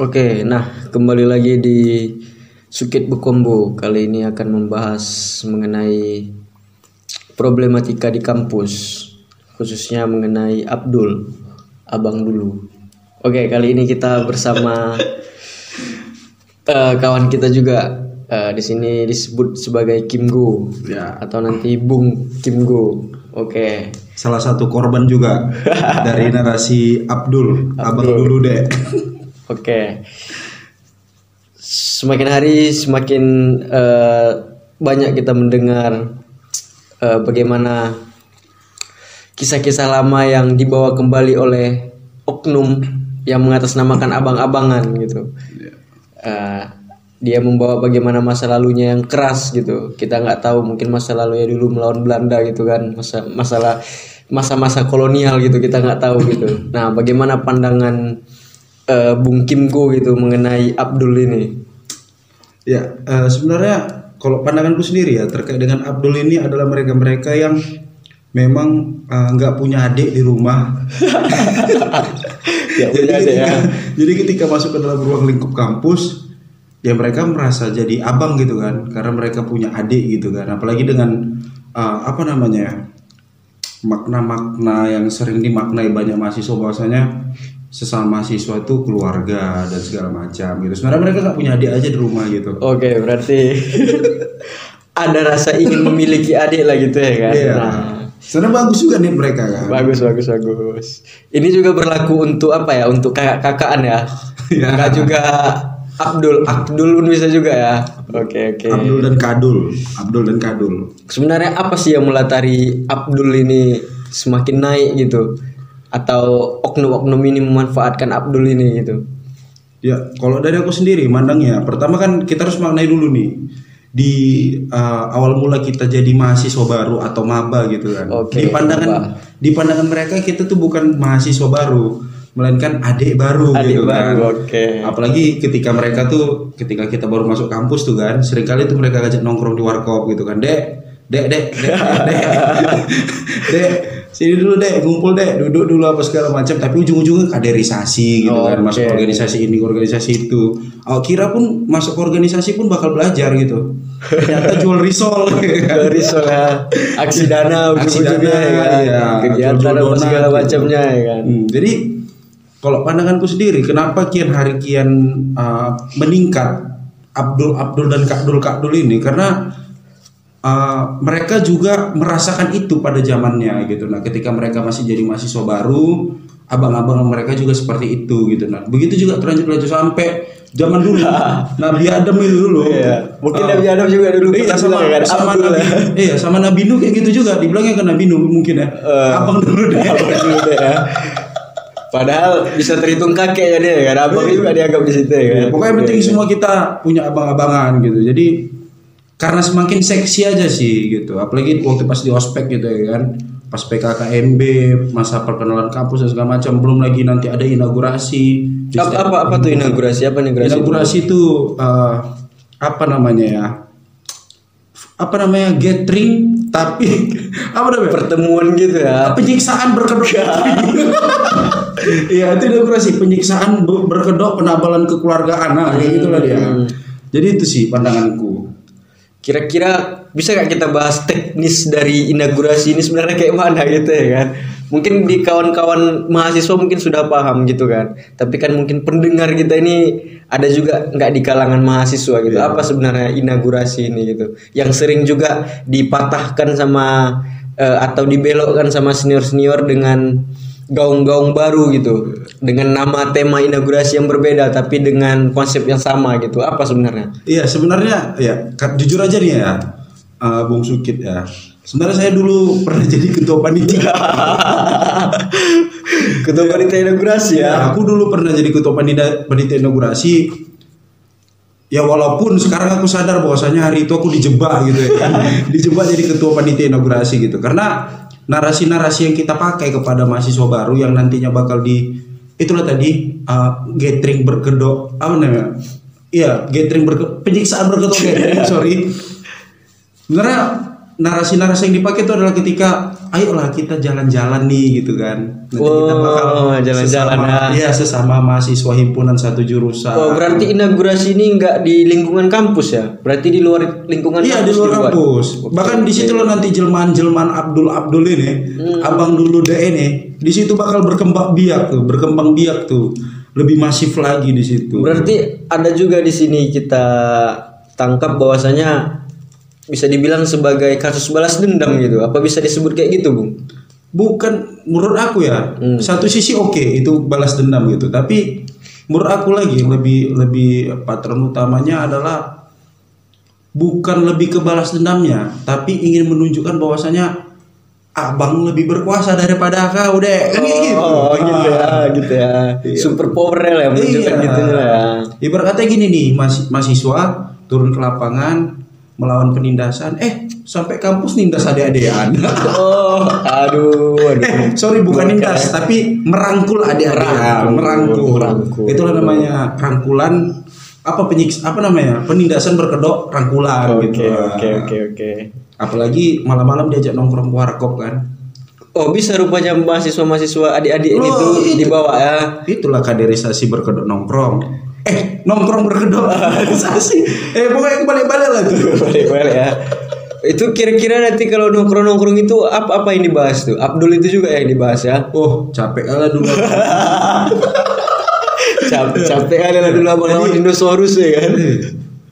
Oke, nah kembali lagi di Sukit Bekombo. Kali ini akan membahas mengenai problematika di kampus, khususnya mengenai Abdul, abang dulu. Oke, kali ini kita bersama eh, kawan kita juga eh, di sini disebut sebagai Kim Go, Ya. atau nanti Bung Kim Go. Oke, Salah satu korban juga dari narasi Abdul, abang dulu deh. Oke. Semakin hari semakin eh, banyak kita mendengar eh, bagaimana kisah-kisah lama yang dibawa kembali oleh oknum yang mengatasnamakan abang-abangan gitu. Eh, dia membawa bagaimana masa lalunya yang keras gitu. Kita nggak tahu mungkin masa lalunya dulu melawan Belanda gitu kan, masa masalah masa-masa kolonial gitu kita nggak tahu gitu. Nah, bagaimana pandangan eh, Bung Kim Go gitu mengenai Abdul ini? Ya, eh, sebenarnya kalau pandanganku sendiri ya terkait dengan Abdul ini adalah mereka-mereka yang memang eh, nggak punya adik di rumah. Ya, jadi, punya adik ketika, ya. jadi ketika masuk ke dalam ruang lingkup kampus, ya mereka merasa jadi abang gitu kan, karena mereka punya adik gitu kan. Apalagi dengan eh, apa namanya ya, makna-makna yang sering dimaknai banyak mahasiswa bahwasanya sesama mahasiswa itu keluarga dan segala macam gitu. Sebenarnya mereka nggak punya adik aja di rumah gitu. Oke, berarti ada rasa ingin memiliki adik lah gitu ya kan? Iya. Nah, Sebenarnya bagus juga nih mereka kan. bagus bagus bagus. Ini juga berlaku untuk apa ya? Untuk kakak kakaan ya? Iya. Enggak juga Abdul, Abdul pun bisa juga ya. Oke oke. Abdul dan Kadul, Abdul dan Kadul. Sebenarnya apa sih yang melatari Abdul ini semakin naik gitu? Atau oknum-oknum ini memanfaatkan Abdul ini gitu? Ya, kalau dari aku sendiri mandangnya, pertama kan kita harus maknai dulu nih di uh, awal mula kita jadi mahasiswa baru atau maba gitu kan. Oke, di pandangan maba. di pandangan mereka kita tuh bukan mahasiswa baru, melainkan adik baru Adik gitu baru, kan. oke. Apalagi ketika mereka tuh ketika kita baru masuk kampus tuh kan, sering kali tuh mereka ngajak nongkrong di warkop gitu kan. Dek, dek, dek, dek, dek. dek, sini dulu dek, ngumpul dek, duduk dulu apa segala macam. Tapi ujung-ujungnya kaderisasi gitu kan, masuk organisasi ini, organisasi itu. Oh, kira pun masuk organisasi pun bakal belajar gitu. Ternyata jual risol. Dari soal aksi dana, Aksi ujung-ujungnya dana, ya kan? iya. kegiatan apa segala gitu. macamnya ya kan. Hmm, jadi kalau pandanganku sendiri, kenapa kian hari kian uh, meningkat Abdul Abdul dan Kakdul Kakdul ini karena uh, mereka juga merasakan itu pada zamannya gitu. Nah, ketika mereka masih jadi mahasiswa baru, abang-abang mereka juga seperti itu gitu. Nah, begitu juga terlanjut lanjut sampai zaman dulu Nabi Adam itu dulu. Iya. Mungkin Uh, Nabi Adam juga dulu Iya sama kan, sama Nabi ya. iya sama Nabi Nuh kayak gitu juga dibilangnya ke Nabi Nuh mungkin ya. Eh. abang dulu deh. Abang dulu deh ya. Padahal bisa terhitung kakek ya dia kan. Abang juga dianggap di situ ya kan. Iya, Pokoknya penting semua kita punya abang-abangan gitu. Jadi karena semakin seksi aja sih gitu. Apalagi waktu pas di ospek gitu ya kan. Pas PKKMB, masa perkenalan kampus dan segala macam. Belum lagi nanti ada inaugurasi. Apa, apa apa tuh inaugurasi? Apa inaugurasi? Inaugurasi itu eh, apa namanya ya? Apa namanya gathering tapi apa namanya? Pertemuan gitu ya. penyiksaan berkedok Iya itu inaugurasi penyiksaan ber- berkedok penabalan kekeluargaan nah kayak gitulah dia. Jadi itu sih pandanganku. Kira-kira bisa gak kita bahas teknis dari inaugurasi ini sebenarnya kayak mana gitu ya kan? Mungkin di kawan-kawan mahasiswa mungkin sudah paham gitu kan. Tapi kan mungkin pendengar kita ini ada juga nggak di kalangan mahasiswa gitu. Apa sebenarnya inaugurasi ini gitu? Yang sering juga dipatahkan sama eh, atau dibelokkan sama senior-senior dengan gaung-gaung baru gitu. Dengan nama tema inaugurasi yang berbeda tapi dengan konsep yang sama gitu. Apa sebenarnya? Iya sebenarnya ya jujur aja nih ya eh, Bung Sukit ya. Sebenarnya saya dulu pernah jadi ketua panitia. Ketua panitia inaugurasi ya. Ya, aku dulu pernah jadi ketua panitia, panitia inaugurasi. Ya walaupun sekarang aku sadar bahwasanya hari itu aku dijebak gitu ya. kan. dijebak jadi ketua panitia inaugurasi gitu. Karena narasi-narasi yang kita pakai kepada mahasiswa baru yang nantinya bakal di itulah tadi uh, gathering berkedok apa namanya? Iya, gathering berke, penyiksaan berkedok gathering, sorry. Sebenarnya narasi-narasi yang dipakai itu adalah ketika ayolah kita jalan-jalan nih gitu kan. Nanti kita Oh, jalan-jalan, sesama, ya. ya sesama mahasiswa himpunan satu jurusan. Oh, berarti inaugurasi ini enggak di lingkungan kampus ya? Berarti di luar lingkungan Iya di kampus luar dibuat? kampus. Bahkan di situ loh nanti jelmaan-jelmaan Abdul Abdul ini, Hmm. abang dulu deh ini, di situ bakal berkembang biak tuh, berkembang biak tuh, lebih masif lagi di situ. Berarti ada juga di sini kita tangkap bahwasanya bisa dibilang sebagai kasus balas dendam gitu. Apa bisa disebut kayak gitu, Bung? Bukan menurut aku ya, Hmm. satu sisi oke itu balas dendam gitu, tapi menurut aku lagi lebih lebih patron utamanya adalah bukan lebih ke balas dendamnya, tapi ingin menunjukkan bahwasanya abang lebih berkuasa daripada kau deh, kan gitu. Oh, gitu ya, Ah. gitu ya. Super power lah ya menunjukkan Iya. gitu ya. Ibarat katanya gini nih, mas- mahasiswa turun ke lapangan melawan penindasan, eh sampai kampus nindas adik-adikan. Oh, aduh, aduh. eh, sorry bukan nindas, tapi merangkul adik-adikan, Merangkul, merangkul. merangkul. Itulah namanya rangkulan apa penyiks apa namanya penindasan berkedok rangkulan Oke, gitu. oke, oke, oke. Apalagi malam-malam diajak nongkrong warkop kan. Oh, bisa rupanya mahasiswa-mahasiswa adik-adik Loh, itu itu. dibawa ya. Itulah kaderisasi berkedok nongkrong. Eh, nongkrong berkedok kaderisasi. eh, pokoknya balik-balik lah tuh. Balik-balik ya. Itu kira-kira nanti kalau nongkrong-nongkrong itu apa apa yang dibahas tuh? Abdul itu juga yang dibahas ya. Oh, capek kali dulu. Capek capek lah dulu abang lawan dinosaurus ya kan.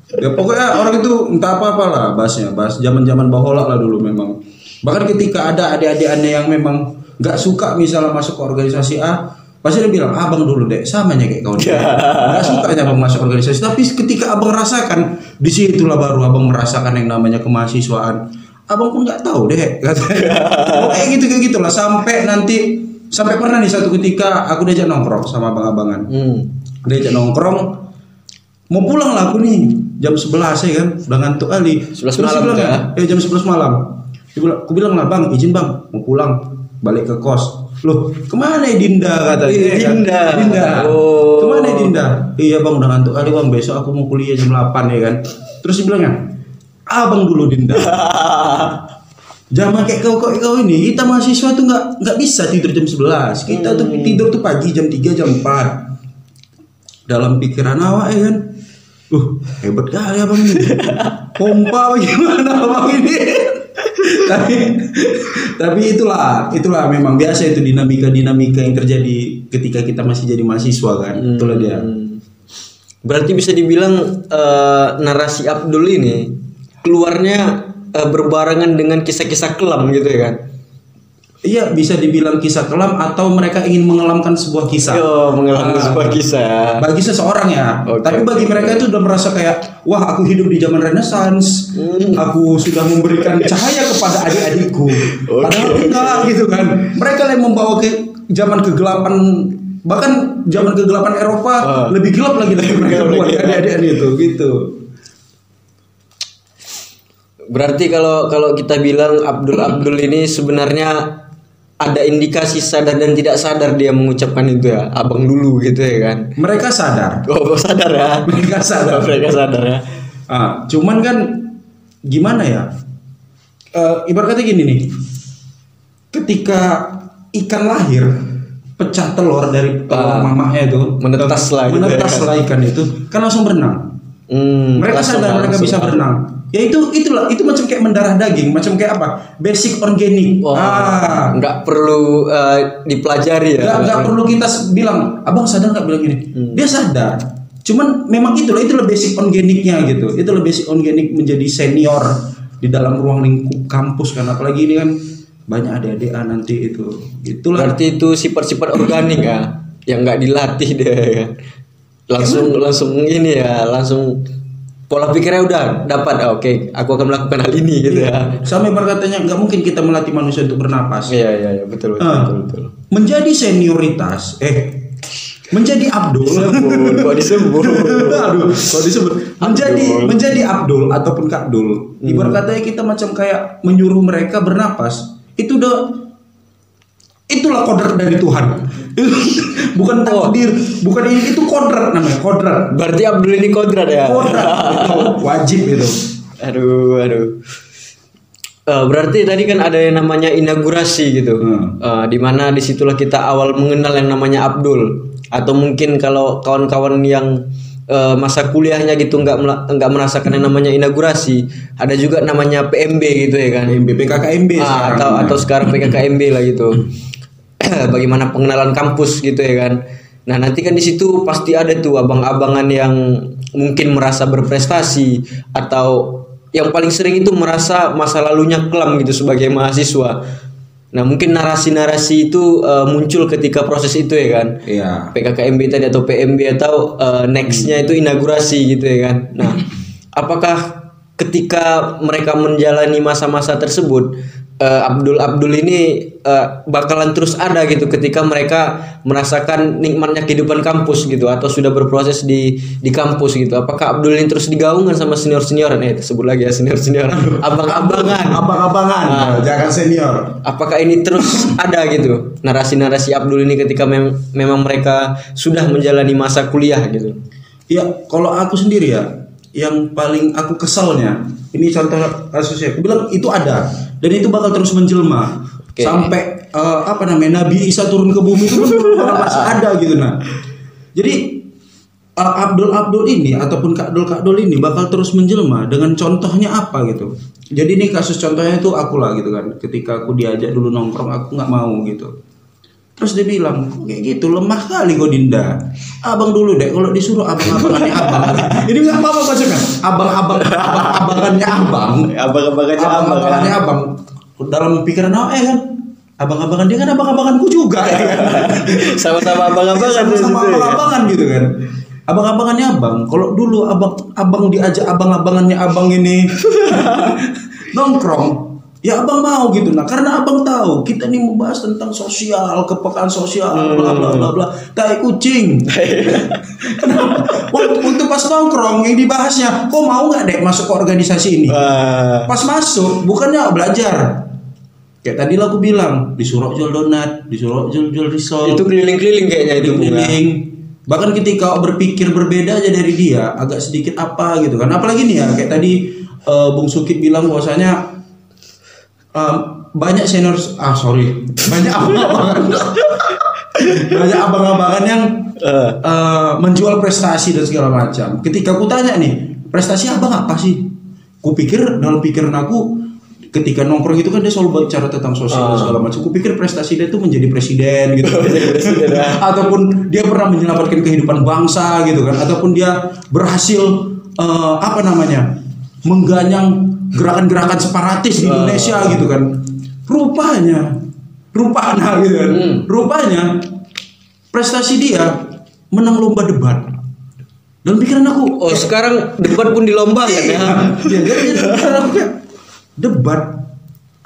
ya pokoknya orang itu entah apa apa lah bahasnya, bahas zaman zaman bahola lah dulu memang. Bahkan ketika ada adik-adikannya yang memang nggak suka misalnya masuk ke organisasi A, pasti dia bilang abang dulu deh, samanya kayak kau deh. Nggak sukanya abang masuk organisasi, tapi ketika abang rasakan, di situlah baru abang merasakan yang namanya kemahasiswaan. Abang pun nggak tahu deh, katanya. Pokoknya gitu kayak gitulah sampai nanti sampai pernah nih satu ketika aku diajak nongkrong sama abang-abangan Hmm. diajak nongkrong mau pulang lah aku nih jam 11 ya kan udah ngantuk kali 11 Terus malam dia bilang, ya? eh jam 11 malam Dia bilang- aku bilang lah bang izin bang mau pulang balik ke kos loh ke mana ya Dinda? Katanya Eh, ya kan? Dinda. Dinda. Oh. ke mana ya Dinda? Iya bang udah ngantuk kali bang. Besok aku mau kuliah jam 8 ya kan? Terus dia bilang ya abang dulu Dinda. Jangan kayak kau kau kau ini kita mahasiswa tuh nggak nggak bisa tidur jam 11 kita tuh tidur tuh pagi jam 3 jam 4 dalam pikiran awak ya kan? Uh hebat kali abang ini. Pompa bagaimana abang ini tapi tapi itulah itulah memang biasa itu dinamika dinamika yang terjadi ketika kita masih jadi mahasiswa kan itulah dia Hmm. Berarti bisa dibilang eh, narasi Abdul ini keluarnya eh, berbarengan dengan kisah-kisah kelam gitu ya kan? Iya bisa dibilang kisah kelam atau mereka ingin mengelamkan sebuah kisah Yo, mengalami Ah. sebuah kisah. bagi seseorang ya. Oke, Tapi bagi mereka itu udah merasa kayak, wah aku hidup di zaman Renaissance, Hmm. aku sudah memberikan cahaya kepada adik-adikku. Oke. Padahal enggak gitu kan. Mereka yang membawa ke zaman kegelapan bahkan zaman kegelapan Eropa Ah. lebih gelap lagi dari mereka buat ya. adik-adik itu gitu. Berarti kalau kalau kita bilang Abdul Abdul ini sebenarnya ada indikasi sadar dan tidak sadar dia mengucapkan itu ya, abang dulu gitu ya kan? Mereka sadar. Oh sadar ya? Mereka sadar. Mereka sadar ya? Ah, cuman kan gimana ya? Eh, ibarat kata gini nih. Ketika ikan lahir pecah telur dari Ah, mamahnya itu menetas lah gitu menetas ya. lah ikan itu kan langsung berenang. Hmm, mereka langsung sadar mereka bisa berenang. Ya itu itulah itu macam kayak mendarah daging, macam kayak apa? Basic organik. Wah, ah, nggak perlu eh, dipelajari ya? nggak nggak perlu kita bilang, abang sadar nggak bilang gini? Hmm. Dia sadar. Cuman memang itulah itulah basic organiknya gitu. Itulah basic organik menjadi senior di dalam ruang lingkup kampus kan. Apalagi ini kan banyak adik-adik nanti itu. Itulah. Berarti itu sifat-sifat organik ya, yang nggak dilatih deh kan? Langsung langsung ini ya, langsung pola pikirnya udah dapat. Ah, Oke, aku akan melakukan hal ini gitu ya. Sampai berkatanya nggak mungkin kita melatih manusia untuk bernapas. Iya iya iya betul betul Ah. betul. betul. Menjadi senioritas, eh menjadi Abdul. Disebut, kok disebut? Aduh, kalau disebut menjadi Abdul. menjadi Abdul ataupun Kak Dul. Ibarat katanya kita macam kayak menyuruh mereka bernapas. Itu udah itulah kodrat dari Tuhan. bukan takdir, bukan ini itu kodrat namanya, kodrat. Berarti Abdul ini kodrat ya? Kodrat itu wajib itu. Aduh, aduh. Eh, berarti tadi kan ada yang namanya inaugurasi gitu, Hmm. Eh, di mana di situlah kita awal mengenal yang namanya Abdul. Atau mungkin kalau kawan-kawan yang eh, masa kuliahnya gitu nggak nggak merasakan yang namanya inaugurasi, ada juga namanya PMB gitu ya kan. PMB PKKMB Ah, sekarang. atau atau sekarang PKKMB lah gitu. Bagaimana pengenalan kampus gitu ya kan. Nah, nanti kan di situ pasti ada tuh abang-abangan yang mungkin merasa berprestasi atau yang paling sering itu merasa masa lalunya kelam gitu sebagai mahasiswa. Nah, mungkin narasi-narasi itu eh, muncul ketika proses itu ya kan. Iya. PKKMB tadi atau PMB atau uh, nextnya itu inaugurasi gitu ya kan. Nah, apakah ketika mereka menjalani masa-masa tersebut uh, Abdul Abdul ini uh, bakalan terus ada gitu ketika mereka merasakan nikmatnya kehidupan kampus gitu atau sudah berproses di di kampus gitu. Apakah Abdul ini terus digaungkan sama senior senioran eh sebut lagi ya senior senioran abang-abangan Abang-abangan, Ah. jangan senior. apakah ini terus ada gitu narasi-narasi Abdul ini ketika mem- memang mereka sudah menjalani masa kuliah gitu Ya, kalau aku sendiri ya, yang paling aku kesalnya, ini contoh kasusnya. Aku bilang itu ada dan itu bakal terus menjelma Oke. sampai eh, apa namanya Nabi Isa turun ke bumi itu masih ada gitu nah. Jadi eh, Abdul Abdul ini ataupun Kak Dul Kak Dul ini bakal terus menjelma dengan contohnya apa gitu. Jadi ini kasus contohnya itu aku lah gitu kan. Ketika aku diajak dulu nongkrong aku nggak mau gitu. Terus dia bilang, kayak gitu lemah kali kok Dinda. Abang dulu deh, kalau disuruh abang-abangannya abang. Ini nggak apa-apa maksudnya. Abang-abang, abang-abangannya abang. abang-abangannya Abang-abangannya abang. Dalam pikiran aku eh kan, abang-abangan dia kan abang-abanganku juga ya kan. sama-sama abang-abangan Sama-sama ya. abang-abangan gitu kan. Abang-abangannya abang. Kalau dulu abang abang diajak abang-abangannya abang ini nongkrong, ya abang mau gitu. Nah karena abang tahu kita nih membahas tentang sosial, kepekaan sosial, bla bla bla bla. Tai kucing. Kenapa? Waktu, waktu pas nongkrong yang dibahasnya, kok mau nggak dek masuk ke organisasi ini? Wah. Pas masuk, bukannya belajar. Kayak tadi lah aku bilang, disuruh jual donat, disuruh jual jual risol itu keliling-keliling kayaknya itu keliling bahkan ketika berpikir berbeda aja dari dia agak sedikit apa gitu kan apalagi nih ya kayak tadi eh, Bung Sukit bilang bahwasanya banyak senior ah sorry banyak abang-abangan banyak abang-abangan yang Eh. eh, menjual prestasi dan segala macam ketika aku tanya nih prestasi abang apa sih ku pikir dalam pikiran aku ketika nongkrong itu kan dia selalu bicara tentang sosial dan segala macam. Ku pikir prestasi dia itu menjadi presiden gitu. ataupun dia pernah menyelamatkan kehidupan bangsa gitu kan. Ataupun dia berhasil eh, apa namanya? mengganyang gerakan-gerakan separatis di Indonesia gitu kan. Rupanya rupanya gitu kan. Rupanya prestasi dia menang lomba debat. Dan pikiran aku oh sekarang debat pun dilombakan ya ya, jadi jadi aku kayak debat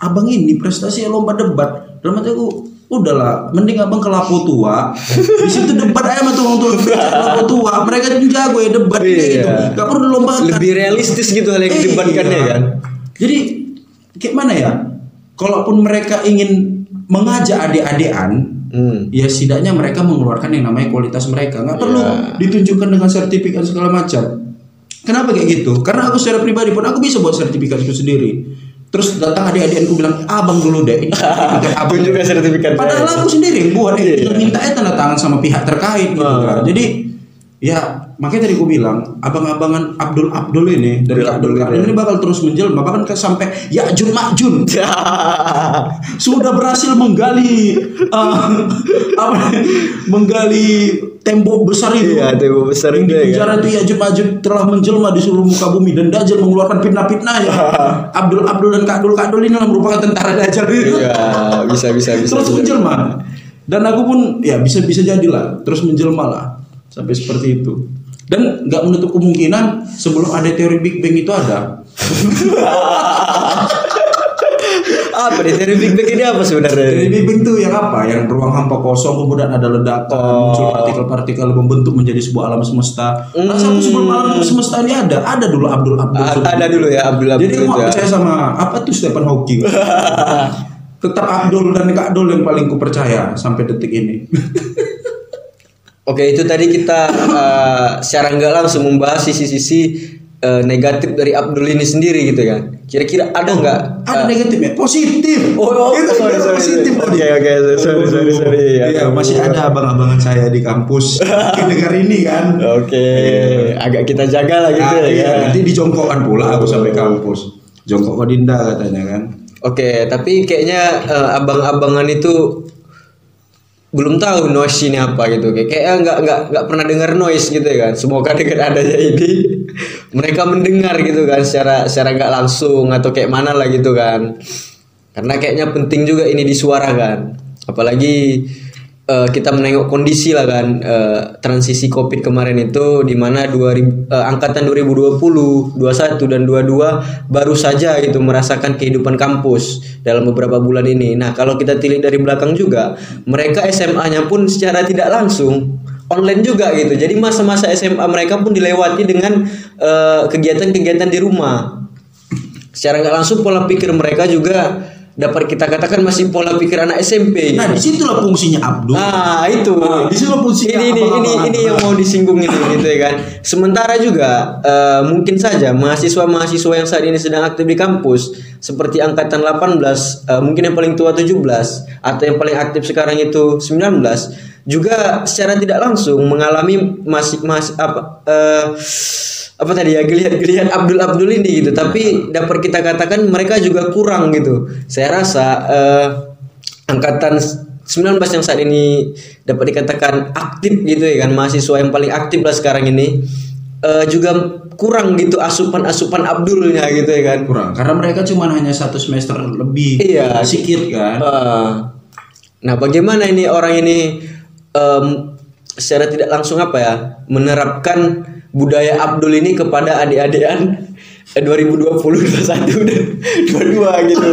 abang ini prestasi lomba debat dalam hati aku udahlah mending abang ke lapo tua. Di situ debat aja sama tuang tuang lapo tua. Mereka tuh jago ya debat. Kayak Iya. gitu gak perlu dilombakan. Lebih realistis gitu hal yang Eh, didebatkannya iya. kan? Jadi kayak mana ya? Kalaupun mereka ingin mengajak adik-adikan hmm. ya setidaknya mereka mengeluarkan yang namanya kualitas mereka. Nggak perlu Iya. ditunjukkan dengan sertifikat segala macam. Kenapa kayak gitu? Karena aku secara pribadi pun aku bisa buat sertifikat itu sendiri terus datang adik-adikku bilang abang dulu deh ini sertifikat abang Tunjukkan sertifikatnya. padahal aku sendiri yang buat eh, Iya. tinggal minta ya tanda tangan sama pihak terkait gitu Ah. kan jadi ya makanya tadi aku bilang abang-abangan Abdul Abdul ini dari Abdul Abdul ini bakal terus menjelma bahkan ke sampai Ya'jun Ma'jun sudah berhasil menggali eh, apa menggali tembok besar itu. Iya, tembok besar itu di ya, penjara itu ya Majud telah menjelma di seluruh muka bumi dan Dajjal mengeluarkan fitnah-fitnah ya. Abdul Abdul dan Kadul Kadul ini merupakan tentara Dajjal itu. Iya, bisa bisa bisa. terus menjelma. Dan aku pun ya bisa bisa jadilah terus menjelma lah sampai seperti itu. Dan nggak menutup kemungkinan sebelum ada teori Big Bang itu ada. Apa nih dari Big Bang ini apa sebenarnya? Teori Big Bang itu yang apa? Yang ruang hampa kosong kemudian ada ledakan, Oh. muncul partikel-partikel membentuk menjadi sebuah alam semesta. Rasa aku sebelum alam semesta ini ada, ada dulu Abdul Abdul. A- ada dulu ya Abdul Abdul Jadi aku juga. percaya sama apa tuh Stephen Hawking. Tetap Abdul dan Kak Abdul yang paling ku percaya sampai detik ini. Oke itu tadi kita eh, secara nggak langsung membahas sisi-sisi eh, negatif dari Abdul ini sendiri gitu kan kira-kira ada nggak Ada negatifnya, positif. Oh, oh, itu sorry, sorry, positif. sorry. Oke, oke, sorry, sorry, sorry. Iya, Aduh. masih ada abang-abangan saya di kampus. Mungkin dengar ini kan. Oke, agak kita jaga lah gitu Ah, ya. iya, nanti dijongkokkan pula aku sampai kampus. Jongkok Odinda katanya kan. Oke, tapi kayaknya eh, abang-abangan itu belum tahu noise ini apa gitu. Kayak kayaknya nggak nggak nggak pernah dengar noise gitu ya kan. Semoga dengan adanya ini mereka mendengar gitu kan secara secara nggak langsung atau kayak mana lah gitu kan. Karena kayaknya penting juga ini disuarakan. Apalagi eh, kita menengok kondisi lah kan eh, transisi Covid kemarin itu di mana 2000 eh, angkatan 2020, 21 dan 22 baru saja gitu merasakan kehidupan kampus dalam beberapa bulan ini. Nah, kalau kita tilik dari belakang juga, mereka SMA-nya pun secara tidak langsung online juga gitu. Jadi masa-masa SMA mereka pun dilewati dengan kegiatan-kegiatan di rumah secara nggak langsung pola pikir mereka juga dapat kita katakan masih pola pikir anak SMP. Nah, di situlah fungsinya Abdul. Nah itu. Nah, di situ fungsinya ini ini ini ini yang mau disinggung ini gitu ya kan. Sementara juga eh, mungkin saja mahasiswa-mahasiswa yang saat ini sedang aktif di kampus seperti angkatan 18 eh, mungkin yang paling tua 17 atau yang paling aktif sekarang itu 19 juga secara tidak langsung mengalami masih masih apa eh, apa tadi ya geliat-geliat Abdul Abdul ini gitu. Tapi dapat kita katakan mereka juga kurang gitu. Saya rasa eh, angkatan 19 yang saat ini dapat dikatakan aktif gitu ya kan mahasiswa yang paling aktif lah sekarang ini eh, juga kurang gitu asupan-asupan Abdulnya gitu ya kan kurang karena mereka cuma hanya satu semester lebih Iya. sedikit kan Eh, nah bagaimana ini orang ini em, secara tidak langsung apa ya menerapkan budaya Abdul ini kepada adik-adikan eh, 2020 21 dan 22 gitu.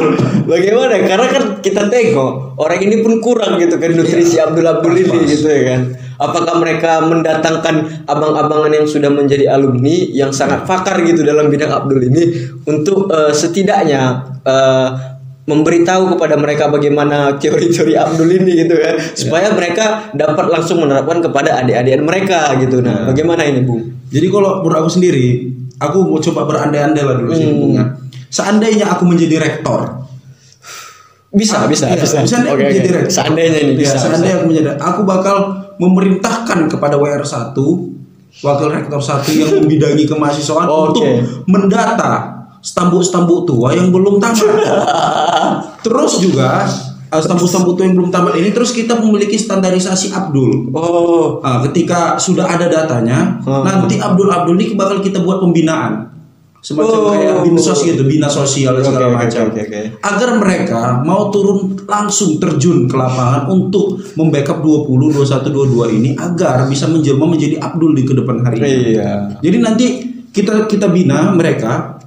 Bagaimana? Karena kan kita tengok orang ini pun kurang gitu kan nutrisi Abdul Abdul ini gitu ya kan. Apakah mereka mendatangkan abang-abangan yang sudah menjadi alumni yang sangat fakar gitu dalam bidang Abdul ini untuk eh, setidaknya eh, memberitahu kepada mereka bagaimana teori-teori Abdul ini gitu ya supaya mereka dapat langsung menerapkan kepada adik-adik mereka gitu nah bagaimana ini Bu jadi kalau menurut aku sendiri aku mau coba berandai-andai lah dulu sih Hmm. Bung, ya. seandainya aku menjadi rektor bisa bisa Iya, bisa misalnya Oke, menjadi oke. rektor. seandainya ini Iya, bisa, seandainya aku menjadi aku bakal memerintahkan kepada WR1 wakil rektor 1 yang membidangi kemahasiswaan Oke. untuk mendata stambuk-stambuk tua yang belum tamat. terus juga uh, stambuk-stambuk tua yang belum tamat ini terus kita memiliki standarisasi Abdul. oh Ah, ketika sudah ada datanya, Hmm. nanti Abdul Abdul ini bakal kita buat pembinaan. Semacam Oh. kayak binsos gitu, bina sosial Oke, segala oke, macam. oke, oke. Agar mereka mau turun langsung terjun ke lapangan untuk membackup 20, 21, 22 ini agar bisa menjelma menjadi Abdul di ke depan hari ini. iya Jadi nanti kita kita bina mereka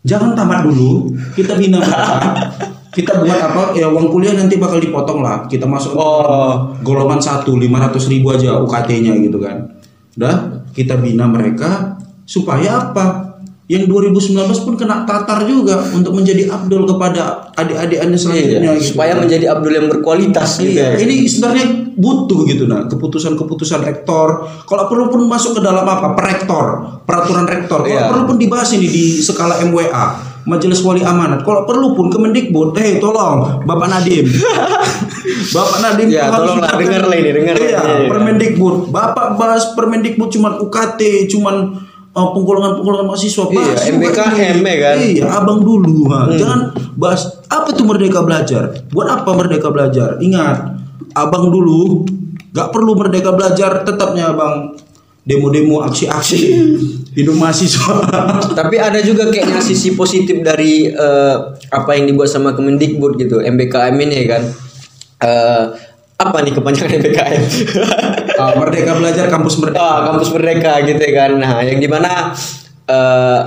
jangan tamat dulu, kita bina mereka. kita buat apa? Ya uang kuliah nanti bakal dipotong lah. Kita masuk Oh. golongan satu 500 ribu aja UKT-nya gitu kan. Udah kita bina mereka supaya apa? Yang 2019 pun kena tatar juga untuk menjadi Abdul kepada adik-adikannya selanjutnya Iya, gitu. supaya menjadi Abdul yang berkualitas gitu Iya, ya. ini sebenarnya butuh gitu nah keputusan-keputusan rektor. Kalau perlu pun masuk ke dalam apa? Perektor, peraturan rektor. Kalau Iya. perlu pun dibahas ini di skala MWA, Majelis Wali Amanat. Kalau perlu pun Kemendikbud, eh tolong Bapak Nadim. Bapak Nadim Ya, tolonglah, dengar lah ini, dengar Iya, ini, iya. Permendikbud. Bapak bahas Permendikbud cuman UKT, cuman uh, penggolongan-penggolongan mahasiswa Iya, juga MBKM, ya kan? Hmm. Iya, abang dulu. ha. Jangan bahas apa tuh merdeka belajar. Buat apa merdeka belajar? Ingat, abang dulu gak perlu merdeka belajar, tetapnya abang demo-demo, aksi-aksi hidup mahasiswa. Tapi ada juga kayaknya sisi positif dari eh, apa yang dibuat sama Kemendikbud gitu, MBKM ini ya kan. Eh, apa nih kepanjangan MBKM? Ah, merdeka belajar kampus merdeka. Ah, kampus merdeka gitu ya kan. Nah, yang di mana eh,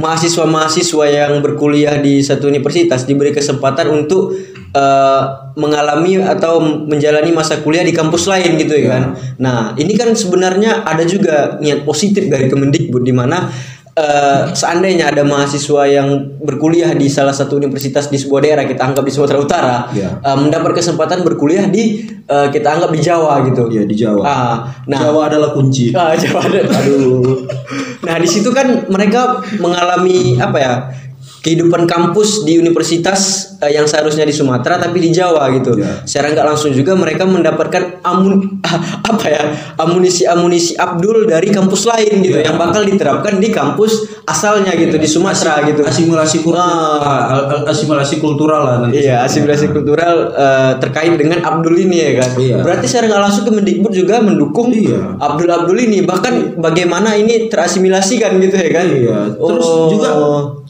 mahasiswa-mahasiswa yang berkuliah di satu universitas diberi kesempatan untuk eh, mengalami atau menjalani masa kuliah di kampus lain gitu ya kan. Nah, ini kan sebenarnya ada juga niat positif dari Kemendikbud di mana eh, seandainya ada mahasiswa yang berkuliah di salah satu universitas di sebuah daerah kita anggap di Sumatera Utara Iya. eh, mendapat kesempatan berkuliah di eh, kita anggap di Jawa gitu. Iya di Jawa. Ah, nah Jawa adalah kunci. Ah, Jawa ada. Aduh. Nah, di situ kan mereka mengalami apa ya? Kehidupan kampus di universitas eh, yang seharusnya di Sumatera tapi di Jawa gitu. Ya. Secara nggak langsung juga mereka mendapatkan amun apa ya? amunisi-amunisi Abdul dari kampus lain gitu Ya. yang bakal diterapkan di kampus asalnya gitu di Sumatera gitu. Asimilasi kultural, Ah. asimilasi kultural lah nanti. Iya, asimilasi kultural eh, terkait dengan Abdul ini ya kan. Iya. Berarti secara nggak langsung Kemendikbud juga mendukung Iya. Abdul Abdul ini bahkan bagaimana ini terasimilasikan gitu ya kan. Iya. Terus Oh. juga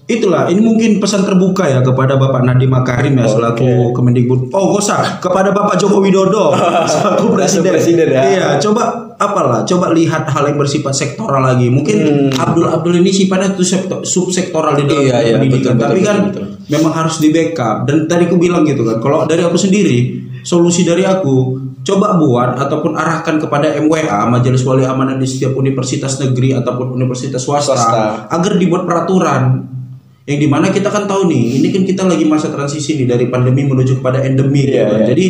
itulah ini mungkin pesan terbuka ya kepada Bapak Nadiem Makarim ya selaku Kemendikbud. Oh, gak usah kepada Bapak Joko Widodo selaku presiden. presiden ya. Iya, coba apalah, coba lihat hal yang bersifat sektoral lagi. Mungkin Abdul Abdul ini sifatnya itu sektor, subsektoral di dalam Hmm. Iya, iya, pendidikan, betul, tapi betul, kan betul, memang harus di backup. Dan tadi aku bilang gitu kan, kalau dari aku sendiri solusi dari aku coba buat ataupun arahkan kepada MWA Majelis Wali Amanah di setiap universitas negeri ataupun universitas swasta, Swasta. agar dibuat peraturan yang di mana kita kan tahu nih ini kan kita lagi masa transisi nih dari pandemi menuju kepada endemi gitu Iya, kan. iya, jadi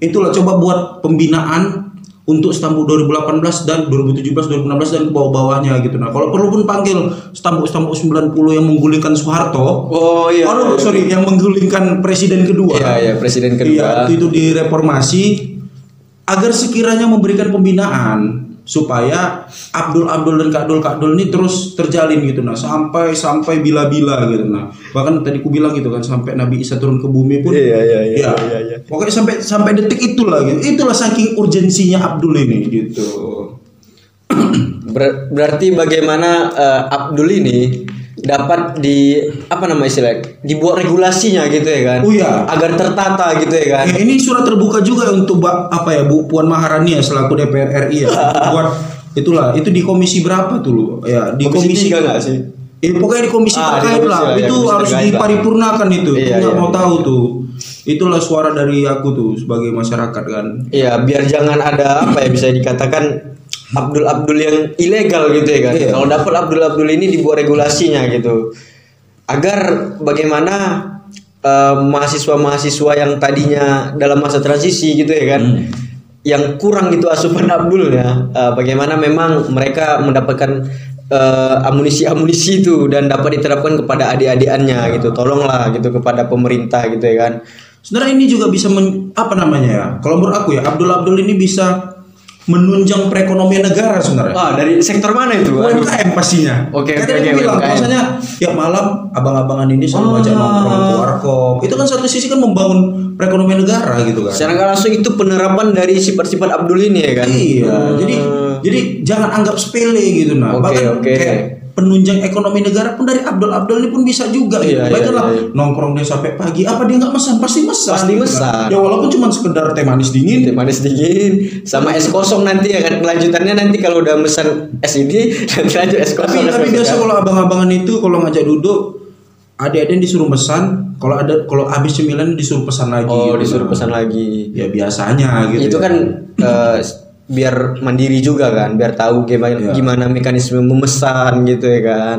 itulah coba buat pembinaan untuk stambuk 2018 dan 2017 2016 dan ke bawah-bawahnya gitu nah kalau perlu pun panggil stambuk-stambuk 90 yang menggulingkan Soeharto Oh iya. Oh, sorry, yang menggulingkan presiden kedua. Iya, iya, presiden Iya, kedua. itu, itu di reformasi agar sekiranya memberikan pembinaan supaya Abdul Abdul dan Kak Dul Kak Dul ini terus terjalin gitu nah sampai sampai bila-bila gitu nah bahkan tadi ku bilang gitu kan sampai Nabi Isa turun ke bumi pun Iya, iya, iya, ya, iya, iya. pokoknya sampai sampai detik itulah gitu. Itulah saking urgensinya Abdul ini gitu. Ber- berarti bagaimana eh, Abdul ini dapat di apa nama istilah dibuat regulasinya gitu ya kan? Oh iya. agar tertata gitu ya kan? Ya, ini surat terbuka juga untuk apa ya Bu Puan Maharani ya selaku DPR RI ya? Buat itulah itu di komisi berapa tuh lu ya di Komisi komisi, tiga nggak sih? Eh, pokoknya di komisi Ah, di terkait lah. ya, itu harus diparipurnakan itu. Iya, nggak iya. mau tahu tuh. Itulah suara dari aku tuh sebagai masyarakat kan. Iya, biar jangan ada apa ya bisa dikatakan Abdul Abdul yang ilegal gitu ya kan. Iya. Kalau dapat Abdul Abdul ini dibuat regulasinya gitu. Agar bagaimana eh, mahasiswa-mahasiswa yang tadinya dalam masa transisi gitu ya kan. Hmm. Yang kurang gitu asupan Abdul ya. eh, bagaimana memang mereka mendapatkan eh, amunisi-amunisi itu dan dapat diterapkan kepada adik-adikannya gitu. Tolonglah gitu kepada pemerintah gitu ya kan. sebenarnya ini juga bisa men- apa namanya ya kalau menurut aku ya Abdul Abdul ini bisa menunjang perekonomian negara sebenarnya Wah, dari sektor mana itu? UMKM pastinya. Oke, Kan oke, aku bilang, UMKM. maksudnya tiap malam abang-abangan ini selalu Oh. ajak nongkrong ke warkop. Itu kan satu sisi kan membangun perekonomian negara gitu kan. Secara nggak langsung itu penerapan dari sifat-sifat Abdul ini ya kan? Iya, Hmm. jadi jadi jangan anggap sepele gitu nah. Oke, Bahkan oke. kayak penunjang ekonomi negara pun dari Abdul Abdul ini pun bisa juga gitu. Iya, Baik iya, lah iya. nongkrong dia sampai pagi, apa dia nggak mesan? Pasti mesan. Pasti gitu mesan. Ya walaupun cuma sekedar teh manis dingin. Teh manis dingin sama es kosong nanti ya kan kelanjutannya nanti kalau udah pesan es ini nanti lanjut es kosong. Tapi es tapi biasa kalau abang-abangan itu kalau ngajak duduk adik-adik disuruh pesan, kalau ada kalau habis cemilan disuruh pesan lagi. oh gitu. disuruh pesan lagi. Ya biasanya gitu. itu ya. kan eh, biar mandiri juga kan, biar tahu gimana Iya. gimana mekanisme memesan gitu ya kan.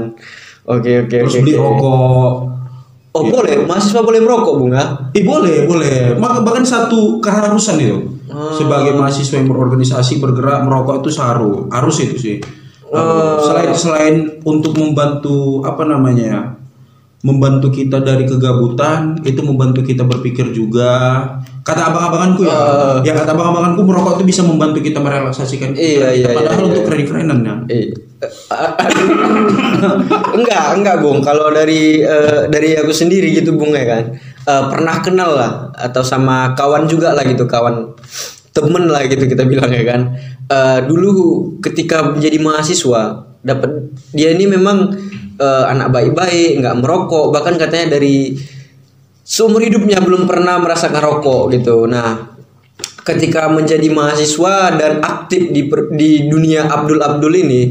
Oke oke terus oke. beli rokok. Oh boleh, mahasiswa boleh merokok bunga? Eh boleh, boleh. Bahkan satu keharusan itu. Ah. Sebagai mahasiswa yang berorganisasi bergerak merokok itu seharu, harus itu sih. Ah. Selain selain untuk membantu apa namanya ya, membantu kita dari kegabutan, itu membantu kita berpikir juga. Kata abang-abanganku ya, Ah. ya kata abang-abanganku merokok itu bisa membantu kita merelaksasikan Iya, kita. iya, Padahal iya, untuk iya. keren-kerenan ya. Eh, enggak, enggak Bung. Kalau dari eh, dari aku sendiri gitu Bung ya kan. Eh, pernah kenal lah atau sama kawan juga lah gitu, kawan temen lah gitu kita bilang ya kan. Eh, dulu ketika menjadi mahasiswa dapat dia ini memang eh, anak baik-baik, nggak merokok, bahkan katanya dari seumur hidupnya belum pernah merasakan rokok gitu. Nah, ketika menjadi mahasiswa dan aktif di per- di dunia Abdul Abdul ini,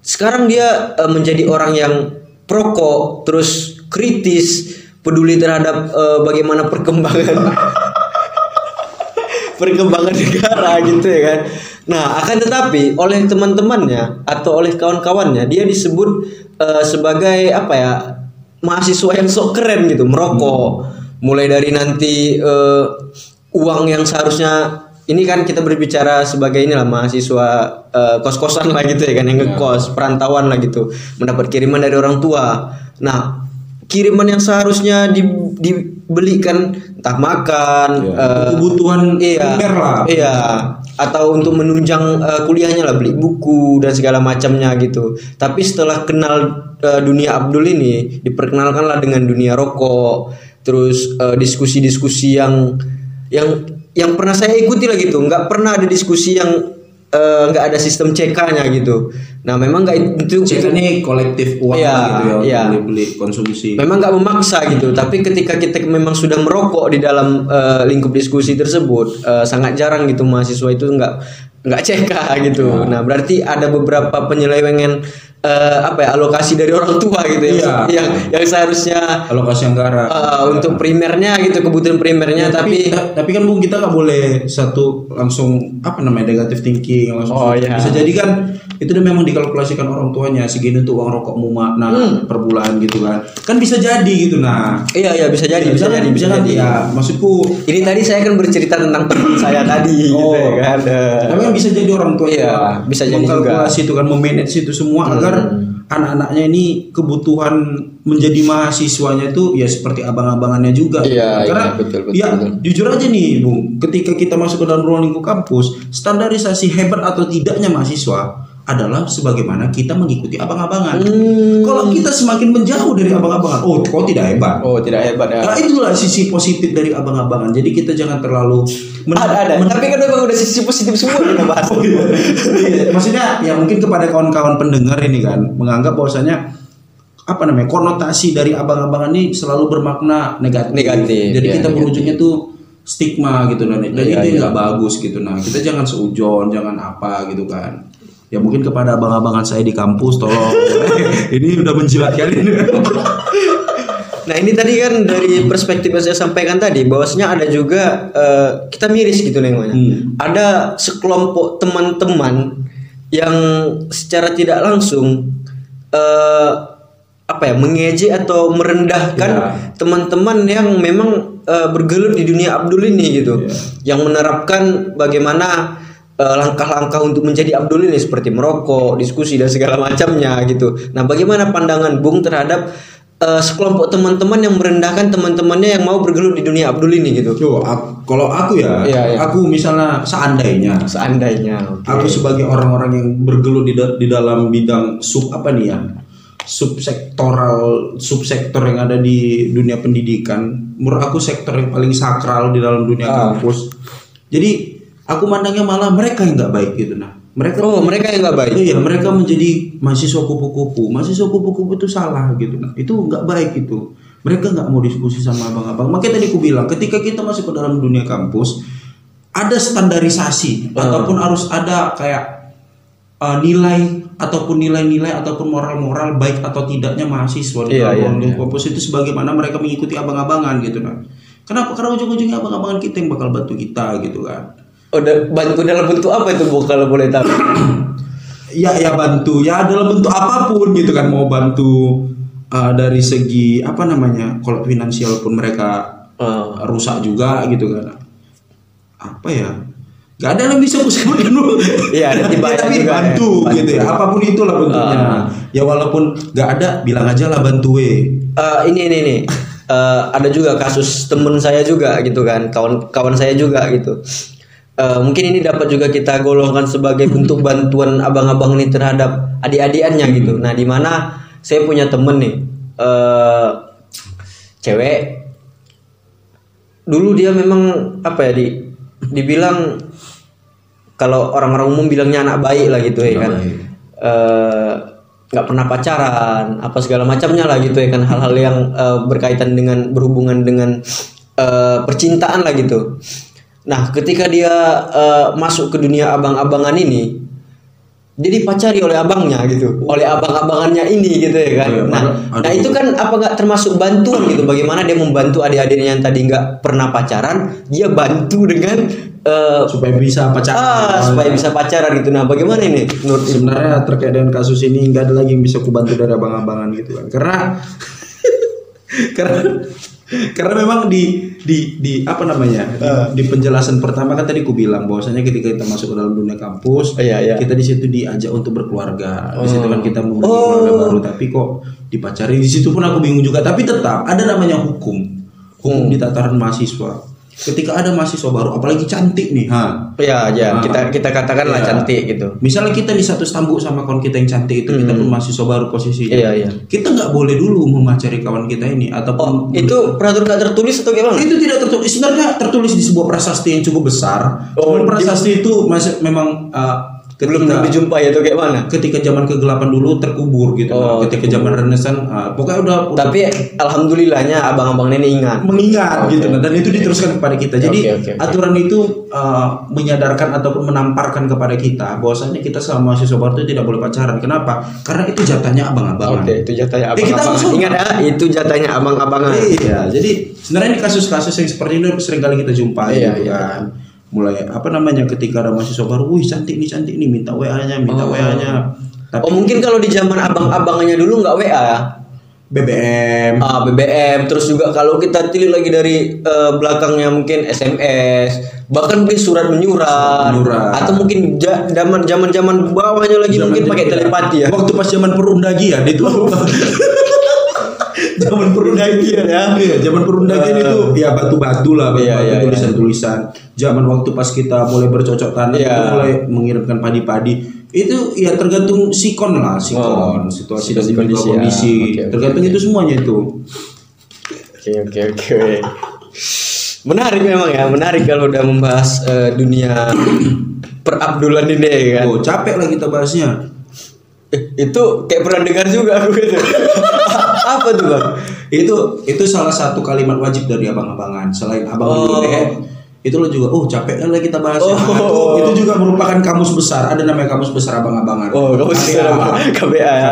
sekarang dia eh, menjadi orang yang prokok, terus kritis, peduli terhadap eh, bagaimana perkembangan perkembangan negara gitu ya kan. Nah, akan tetapi oleh teman-temannya atau oleh kawan-kawannya dia disebut eh, sebagai apa ya? mahasiswa yang sok keren gitu, merokok. Mulai dari nanti eh, uang yang seharusnya ini kan kita berbicara sebagai inilah mahasiswa eh, kos-kosan lah gitu ya kan yang ngekos, perantauan lah gitu, mendapat kiriman dari orang tua. Nah, kiriman yang seharusnya di- dibelikan entah makan, eh, kebutuhan iya, lah Iya, atau untuk menunjang eh, kuliahnya lah beli buku dan segala macamnya gitu. Tapi setelah kenal eh, dunia Abdul ini, diperkenalkanlah dengan dunia rokok, terus eh, diskusi-diskusi yang yang yang pernah saya ikuti lah gitu. Nggak pernah ada diskusi yang eh, nggak ada sistem CK-nya gitu. Nah, memang nggak itu Cek ini kolektif uang lah gitu ya iya. beli beli konsumsi. Memang nggak memaksa gitu tapi ketika kita memang sudah merokok di dalam eh, lingkup diskusi tersebut eh, sangat jarang gitu mahasiswa itu nggak nggak CK gitu. Nah berarti ada beberapa penyelewengan eh, apa ya alokasi dari orang tua gitu ya Iya. yang yang seharusnya alokasi anggaran eh, untuk primernya gitu kebutuhan primernya tapi, tapi tapi kan bung kita nggak boleh satu langsung apa namanya negatif thinking langsung Oh, iya. bisa jadi kan itu udah memang dikalkulasikan orang tuanya segini untuk uang rokok muma nah Hmm. per bulan gitu kan kan bisa jadi gitu nah iya iya bisa jadi bisa, kan- jadi bisa jadi ya maksudku ini tadi saya kan bercerita tentang teman saya tadi gitu Oh. ya kan tapi kan bisa jadi orang tua Iya, juga bisa jadi Hmm. mengkalkulasi itu kan memanage itu semua agar anak-anaknya ini kebutuhan menjadi mahasiswanya itu ya seperti abang-abangannya juga Iya, karena iya, betul, betul, ya betul. jujur aja nih bung ketika kita masuk ke dalam ruang lingkup kampus standarisasi hebat atau tidaknya mahasiswa adalah sebagaimana kita mengikuti abang-abangan Hmm. kalau kita semakin menjauh dari abang-abangan oh kau tidak hebat oh tidak hebat ya Nah, itulah sisi positif dari abang-abangan. Jadi kita jangan terlalu men- ada ada men- tapi kan memang udah sisi positif semua kita bahas Oh, iya. Iya, Maksudnya ya mungkin kepada kawan-kawan pendengar ini kan menganggap bahwasanya apa namanya konotasi dari abang-abangan ini selalu bermakna negatif. Negatif, Jadi ya, kita negatif. berujungnya tuh stigma gitu dan, dan Iya, itu iya. nggak bagus gitu. Nah kita jangan seujon, jangan apa gitu kan. Ya mungkin kepada abang-abangan saya di kampus tolong. ini udah menjilat kali ini. Nah ini tadi kan dari perspektif yang saya sampaikan tadi bahwasanya ada juga eh, kita miris gitu nengoknya. Hmm. Ada sekelompok teman-teman yang secara tidak langsung eh, apa ya mengejek atau merendahkan Ya. teman-teman yang memang eh, bergelut di dunia Abdul ini gitu, yang menerapkan bagaimana langkah-langkah untuk menjadi Abdul ini seperti merokok, diskusi dan segala macamnya gitu. Nah, bagaimana pandangan Bung terhadap eh, sekelompok teman-teman yang merendahkan teman-temannya yang mau bergelut di dunia Abdul ini gitu? Coba ak- kalau aku ya, Iya, iya. aku misalnya seandainya Seandainya, oke. aku sebagai orang-orang yang bergelut di, da- di dalam bidang sub apa nih ya subsektoral subsektor yang ada di dunia pendidikan menurut aku sektor yang paling sakral di dalam dunia Ah. kampus jadi aku mandangnya malah mereka yang nggak baik gitu nah mereka Oh, mereka yang nggak baik. iya mereka menjadi mahasiswa kupu-kupu. Mahasiswa kupu-kupu itu salah gitu nah itu nggak baik itu. Mereka nggak mau diskusi sama abang-abang. Makanya tadi aku bilang ketika kita masuk ke dalam dunia kampus ada standarisasi Ah. ataupun harus ada kayak uh, nilai ataupun nilai-nilai ataupun moral-moral baik atau tidaknya mahasiswa di Iya, dalam iya, ruang kampus itu sebagaimana mereka mengikuti abang-abangan gitu nah kenapa? Karena ujung-ujungnya abang-abangan kita yang bakal bantu kita gitu kan Da- bantu dalam bentuk apa itu Bu kalau boleh tahu? ya ya bantu ya dalam bentuk apa pun gitu kan mau bantu uh, dari segi apa namanya kalau finansial pun mereka Oh. rusak juga gitu kan apa ya Gak ada yang bisa aku sebutkan dulu. Iya, Ya, tapi juga ya. bantu gitu ya. Apa pun itulah bentuknya. Ah. Ya walaupun gak ada, bilang aja lah bantu we. Eh, ini ini nih Eh, ada juga kasus temen saya juga gitu kan kawan kawan saya juga gitu Eh, mungkin ini dapat juga kita golongkan sebagai bentuk bantuan abang-abang ini terhadap adik-adikannya gitu. Nah di mana saya punya temen nih eh cewek. Dulu dia memang apa ya di dibilang kalau orang-orang umum bilangnya anak baik lah gitu ya kan. Eh, nggak pernah pacaran apa segala macamnya lah gitu ya kan. Hal-hal yang eh, berkaitan dengan berhubungan dengan eh, percintaan lah gitu nah ketika dia eh, masuk ke dunia abang-abangan ini dia dipacari oleh abangnya gitu, oleh abang-abangannya ini gitu ya kan. Iya, Nah, aduh. nah itu kan apa nggak termasuk bantuan gitu? Bagaimana dia membantu adik-adiknya yang tadi nggak pernah pacaran, dia bantu dengan eh, supaya bisa pacaran. ah supaya bisa pacaran gitu. Nah, bagaimana ini menurut sebenarnya terkait dengan kasus ini nggak ada lagi yang bisa kubantu dari abang-abangan gitu kan karena karena karena memang di di di apa namanya di, di penjelasan pertama kan tadi ku bilang bahwasanya ketika kita masuk ke dalam dunia kampus Iya, iya. kita di situ diajak untuk berkeluarga. Di situ kan kita memiliki Oh. keluarga baru tapi kok dipacari di situ pun aku bingung juga tapi tetap ada namanya hukum. Hukum di tataran mahasiswa ketika ada mahasiswa baru apalagi cantik nih ha Ya, ya, kita kita katakanlah Iya. cantik gitu. Misalnya kita di satu stambuk sama kawan kita yang cantik itu kita pun mahasiswa baru posisinya. Iya, iya. Kita nggak boleh dulu memacari kawan kita ini ataupun Itu peraturan nggak tertulis atau gimana? itu tidak tertulis sebenarnya tertulis di sebuah prasasti yang cukup besar. Oh, Cuman prasasti itu masih memang uh, Belum ketika dijumpai atau kayak mana? ketika zaman kegelapan dulu terkubur gitu. Oh, ketika zaman renaissance uh, pokoknya udah, udah Tapi alhamdulillahnya abang-abang ini ingat. mengingat gitu nah, dan itu diteruskan kepada kita. Jadi Oke, oke, oke. aturan itu uh, menyadarkan ataupun menamparkan kepada kita bahwasanya kita selama mahasiswa baru itu tidak boleh pacaran. Kenapa? Karena itu jatahnya abang-abangan. Oke, itu jatahnya Eh, kita abang-abangan. langsung- Ingat ya, itu jatahnya abang-abangan. Iya, jadi sebenarnya ini kasus-kasus yang seperti ini sering kali kita jumpai Iya, gitu iya. kan. Mulai apa namanya ketika ada mahasiswa baru, wih cantik nih cantik nih minta WA-nya, minta Oh. WA-nya. Tapi Oh mungkin kalau di zaman abang-abangannya dulu nggak WA ya? BBM Ah, BBM, terus juga kalau kita tilik lagi dari eh, belakangnya mungkin SMS, bahkan mungkin surat menyurat, Menyurat. atau mungkin zaman zaman zaman bawahnya lagi mungkin pakai telepati ya. Waktu pas zaman perundagian itu zaman perundagian ya. Iya, zaman perundagian itu ya batu-batu lah, Iya, batu iya, tulisan-tulisan. Zaman waktu pas kita mulai bercocok tanam, Iya. kita mulai mengirimkan padi-padi. Itu ya tergantung sikon lah, sikon, situasi dan situasi juga kondisi kondisi. ya. Oke, tergantung itu semuanya itu. Oke oke oke. Menarik memang ya, menarik kalau udah membahas eh, dunia perabdulan ini ya kan. Oh, capek lah kita bahasnya. Eh, itu kayak pernah dengar juga aku gitu. Apa tuh bang? Itu itu salah satu kalimat wajib dari abang-abangan. Selain abang Oh. dulu deh, itu lo juga oh capek lah kita bahasnya. Oh. Nah, itu, itu juga merupakan kamus besar. Ada namanya kamus besar abang-abangan. Oh, kamu KBA. KBA ya.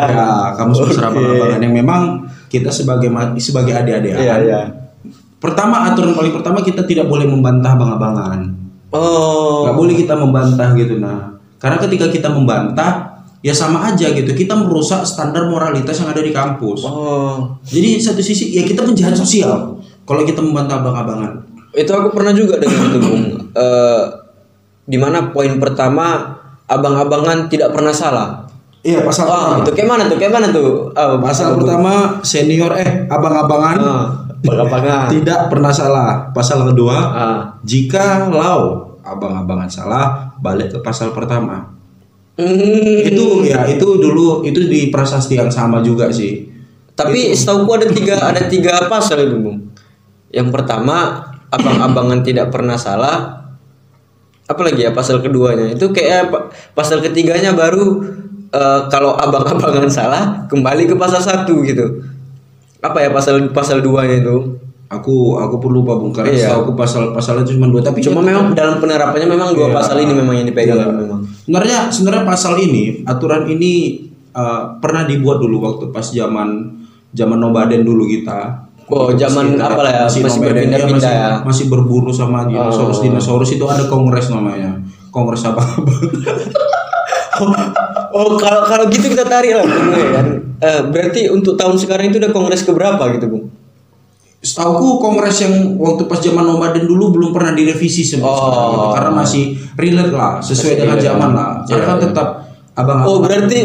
Kamus besar Oke. abang-abangan yang memang kita sebagai sebagai adik-adik Iya iya. Pertama aturan paling pertama kita tidak boleh membantah abang-abangan. Oh. nggak boleh kita membantah gitu nah karena ketika kita membantah ya sama aja gitu kita merusak standar moralitas yang ada di kampus Oh. jadi satu sisi ya kita penjahat sosial kalau kita membantah abang-abangan Itu aku pernah juga dengar itu Bung. Eh, di mana poin pertama abang-abangan tidak pernah salah. iya pasal Oh, pertama itu kayak mana tuh? Kayak mana tuh? Ah, pasal pertama senior eh abang-abangan Ah, abang-abangan. tidak pernah salah pasal kedua Ah. jika lau abang-abangan salah balik ke pasal pertama Hmm. itu ya itu dulu itu di prasasti yang sama juga sih Tapi setahu ada tiga ada tiga pasal itu bung. Yang pertama abang-abangan tidak pernah salah. Apalagi ya pasal keduanya itu kayak pa- pasal ketiganya baru eh, kalau abang-abangan salah kembali ke pasal satu gitu. Apa ya pasal pasal duanya itu? Aku aku perlu lupa bung karena Iya. aku pasal pasalnya cuma dua tapi Cuma memang dalam penerapannya memang dua Iya. pasal ini memang yang dipegang Iya. memang. Sebenarnya sebenarnya pasal ini aturan ini uh, pernah dibuat dulu waktu pas zaman zaman nomaden dulu kita. Oh, zaman apa lah ya, masih nomaden, berpindah-pindah masih, ya. Masih berburu sama dinosaurus dinosaurus itu ada kongres namanya. Kongres apa? Oh kalau kalau gitu kita tarik lah kan. Eh, berarti untuk tahun sekarang itu udah kongres keberapa gitu bung? Setauku kongres yang waktu pas zaman nomaden dulu belum pernah direvisi sampai Oh. sekarang gitu. karena masih relate lah sesuai dengan zaman lah. Karena Iya, kan iya. tetap abang Oh berarti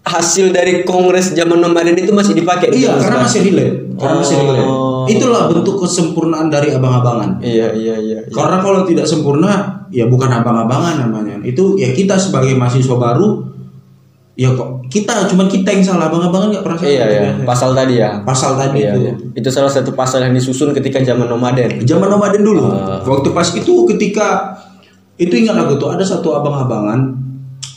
hasil dari kongres zaman nomaden itu masih dipakai di Iya, karena masih relate. Karena masih Oh. relate. Itulah bentuk kesempurnaan dari abang-abangan. Iya iya iya. iya. Karena kalau tidak sempurna, ya bukan abang-abangan namanya. Itu ya kita sebagai mahasiswa baru, ya kok kita cuman kita yang salah, abang-abangan nggak pernah salah. Iya iya. Pasal tadi ya. Pasal tadi Iya, itu. iya. Itu salah satu pasal yang disusun ketika zaman nomaden. Zaman nomaden dulu. Ah. Waktu pas itu ketika itu ingat aku tuh ada satu abang-abangan,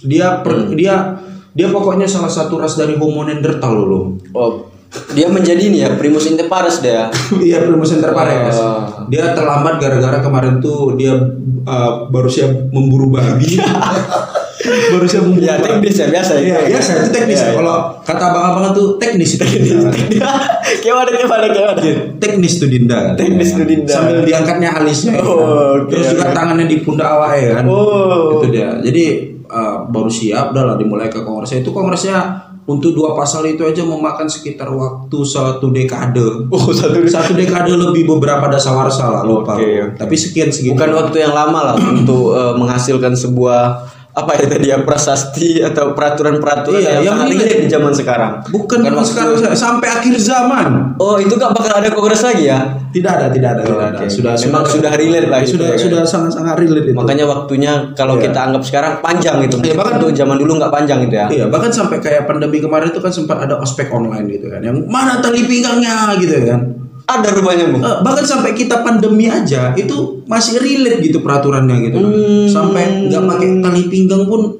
dia per- Hmm. dia dia pokoknya salah satu ras dari Homo neanderthal loh. Oh dia menjadi ini ya primus inter pares dia. Iya Primus Inter Pares. Oh. Dia terlambat gara-gara kemarin tuh dia uh, baru siap memburu babi. baru siap membuka. Ya teknis ya biasa Iya, biasa itu teknis. Iya, ya. iya. Kalau kata abang-abang tuh teknis itu. Gimana gimana gimana? teknis tuh Dinda. Teknis tuh Dinda. Sambil diangkatnya alisnya. ya Oh, kan. Terus juga tangannya di pundak awak ya kan. Oh. Itu dia. Jadi eh, baru siap udah lah dimulai ke kongresnya. Itu kongresnya untuk dua pasal itu aja memakan sekitar waktu satu dekade. Oh satu Satu dekade lebih beberapa dasawarsa lah lupa. Oke, oke. Tapi sekian segitu. bukan waktu yang lama lah untuk eh, menghasilkan sebuah apa ya tadi ya prasasti atau peraturan-peraturan Iya, yang, yang sangat relate. di zaman sekarang. Bukan, waktu- sekarang sampai akhir zaman. Oh itu gak bakal ada kongres lagi ya? Tidak ada, tidak ada, Oh, tidak ada. Sudah Memang sudah relate lah itu Sudah ya kan? sudah sangat-sangat relate itu. Makanya waktunya kalau Iya. kita anggap sekarang panjang gitu. Iya, bahkan- untuk zaman dulu nggak panjang gitu ya. Iya, bahkan sampai kayak pandemi kemarin itu kan sempat ada ospek online gitu kan. Yang mana tali pinggangnya gitu ya kan. Ada rupanya bu. Eh, bahkan sampai kita pandemi aja itu masih relate gitu peraturannya gitu. Hmm. Sampai nggak pakai tali pinggang pun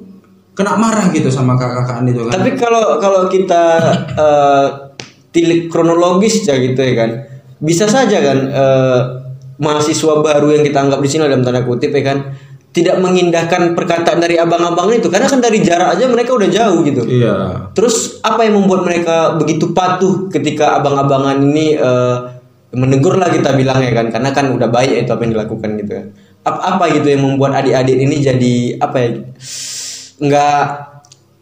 kena marah gitu sama kakak-kakaan itu kan. Tapi kalau kalau kita eh, tilik kronologis ya gitu ya kan, bisa saja kan eh, mahasiswa baru yang kita anggap di sini dalam tanda kutip ya kan, tidak mengindahkan perkataan dari abang-abang itu karena kan dari jarak aja mereka udah jauh gitu. Iya. Terus apa yang membuat mereka begitu patuh ketika abang-abangan ini eh, menegur lah kita bilang ya kan karena kan udah baik itu apa yang dilakukan gitu. Apa, apa gitu yang membuat adik-adik ini jadi apa ya nggak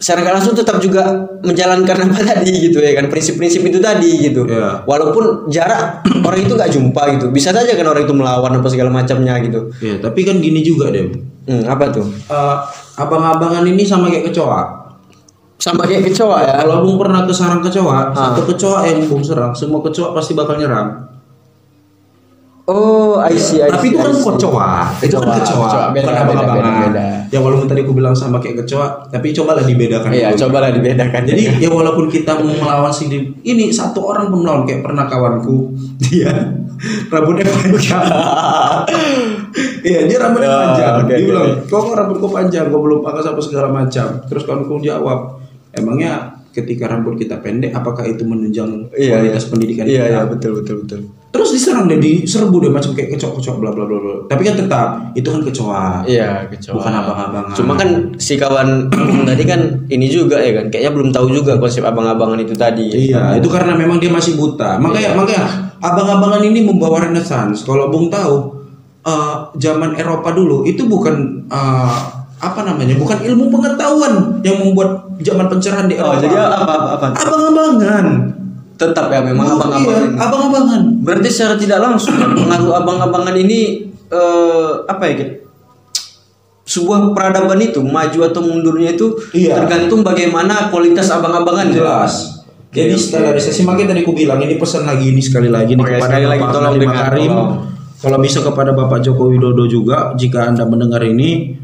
secara nggak langsung tetap juga menjalankan apa tadi gitu ya kan prinsip-prinsip itu tadi gitu. Iya. Walaupun jarak orang itu nggak jumpa gitu bisa saja kan orang itu melawan apa segala macamnya gitu. Iya, tapi kan gini juga deh. Hmm, apa tuh? Eh, abang-abangan ini sama kayak kecoa. Sama kayak kecoa ya. Kalau Bung pernah ke sarang kecoa, Ah. satu kecoa yang Bung serang, semua kecoa pasti bakal nyerang. Oh, I see, I Tapi itu see, kan see. kecoa, itu kan Kecoa, kecoa, kecoa. Beda, bukan beda, abang-abangan. beda, beda. Ya walaupun tadi aku bilang sama kayak kecoa, tapi cobalah dibedakan. Iya, dulu. cobalah dibedakan. Jadi ya walaupun kita mau melawan si ini satu orang pun melawan kayak pernah kawanku dia rambutnya panjang. Iya dia rambutnya Ya, panjang. oke, dia bilang, kok rambutku panjang, kok belum pakai apa segala macam. Terus kawanku jawab, emangnya ketika rambut kita pendek, apakah itu menunjang iya, iya. kualitas pendidikan Iya, kita? iya, betul, betul, betul. Terus diserang dia, diserbu dia macam kayak kecok-kecok bla bla bla bla. Tapi kan tetap itu kan kecoa. Iya, kecoa. Bukan abang-abangan. Cuma kan si kawan tadi kan ini juga ya kan, kayaknya belum tahu juga konsep abang-abangan itu tadi. Iya, itu karena memang dia masih buta. Makanya Iya. makanya abang-abangan ini membawa renaissance. Kalau Bung tahu eh, zaman Eropa dulu itu bukan eh, apa namanya? Bukan ilmu pengetahuan yang membuat zaman pencerahan di Oh, Eropa. jadi apa apa apa? abang-abangan. Tetap ya memang Oh, abang-abangan. iya, abang-abangan. Berarti secara tidak langsung pengaruh abang-abangan ini eh, apa ya? Kit? Sebuah peradaban itu maju atau mundurnya itu Iya. tergantung bagaimana kualitas abang-abangan Jelas. Jadi Oke, standarisasi makanya tadi aku bilang ini pesan lagi ini sekali lagi nih kepada sekali lagi Bapak tolong tolong. Kalau bisa kepada Bapak Joko Widodo juga jika Anda mendengar ini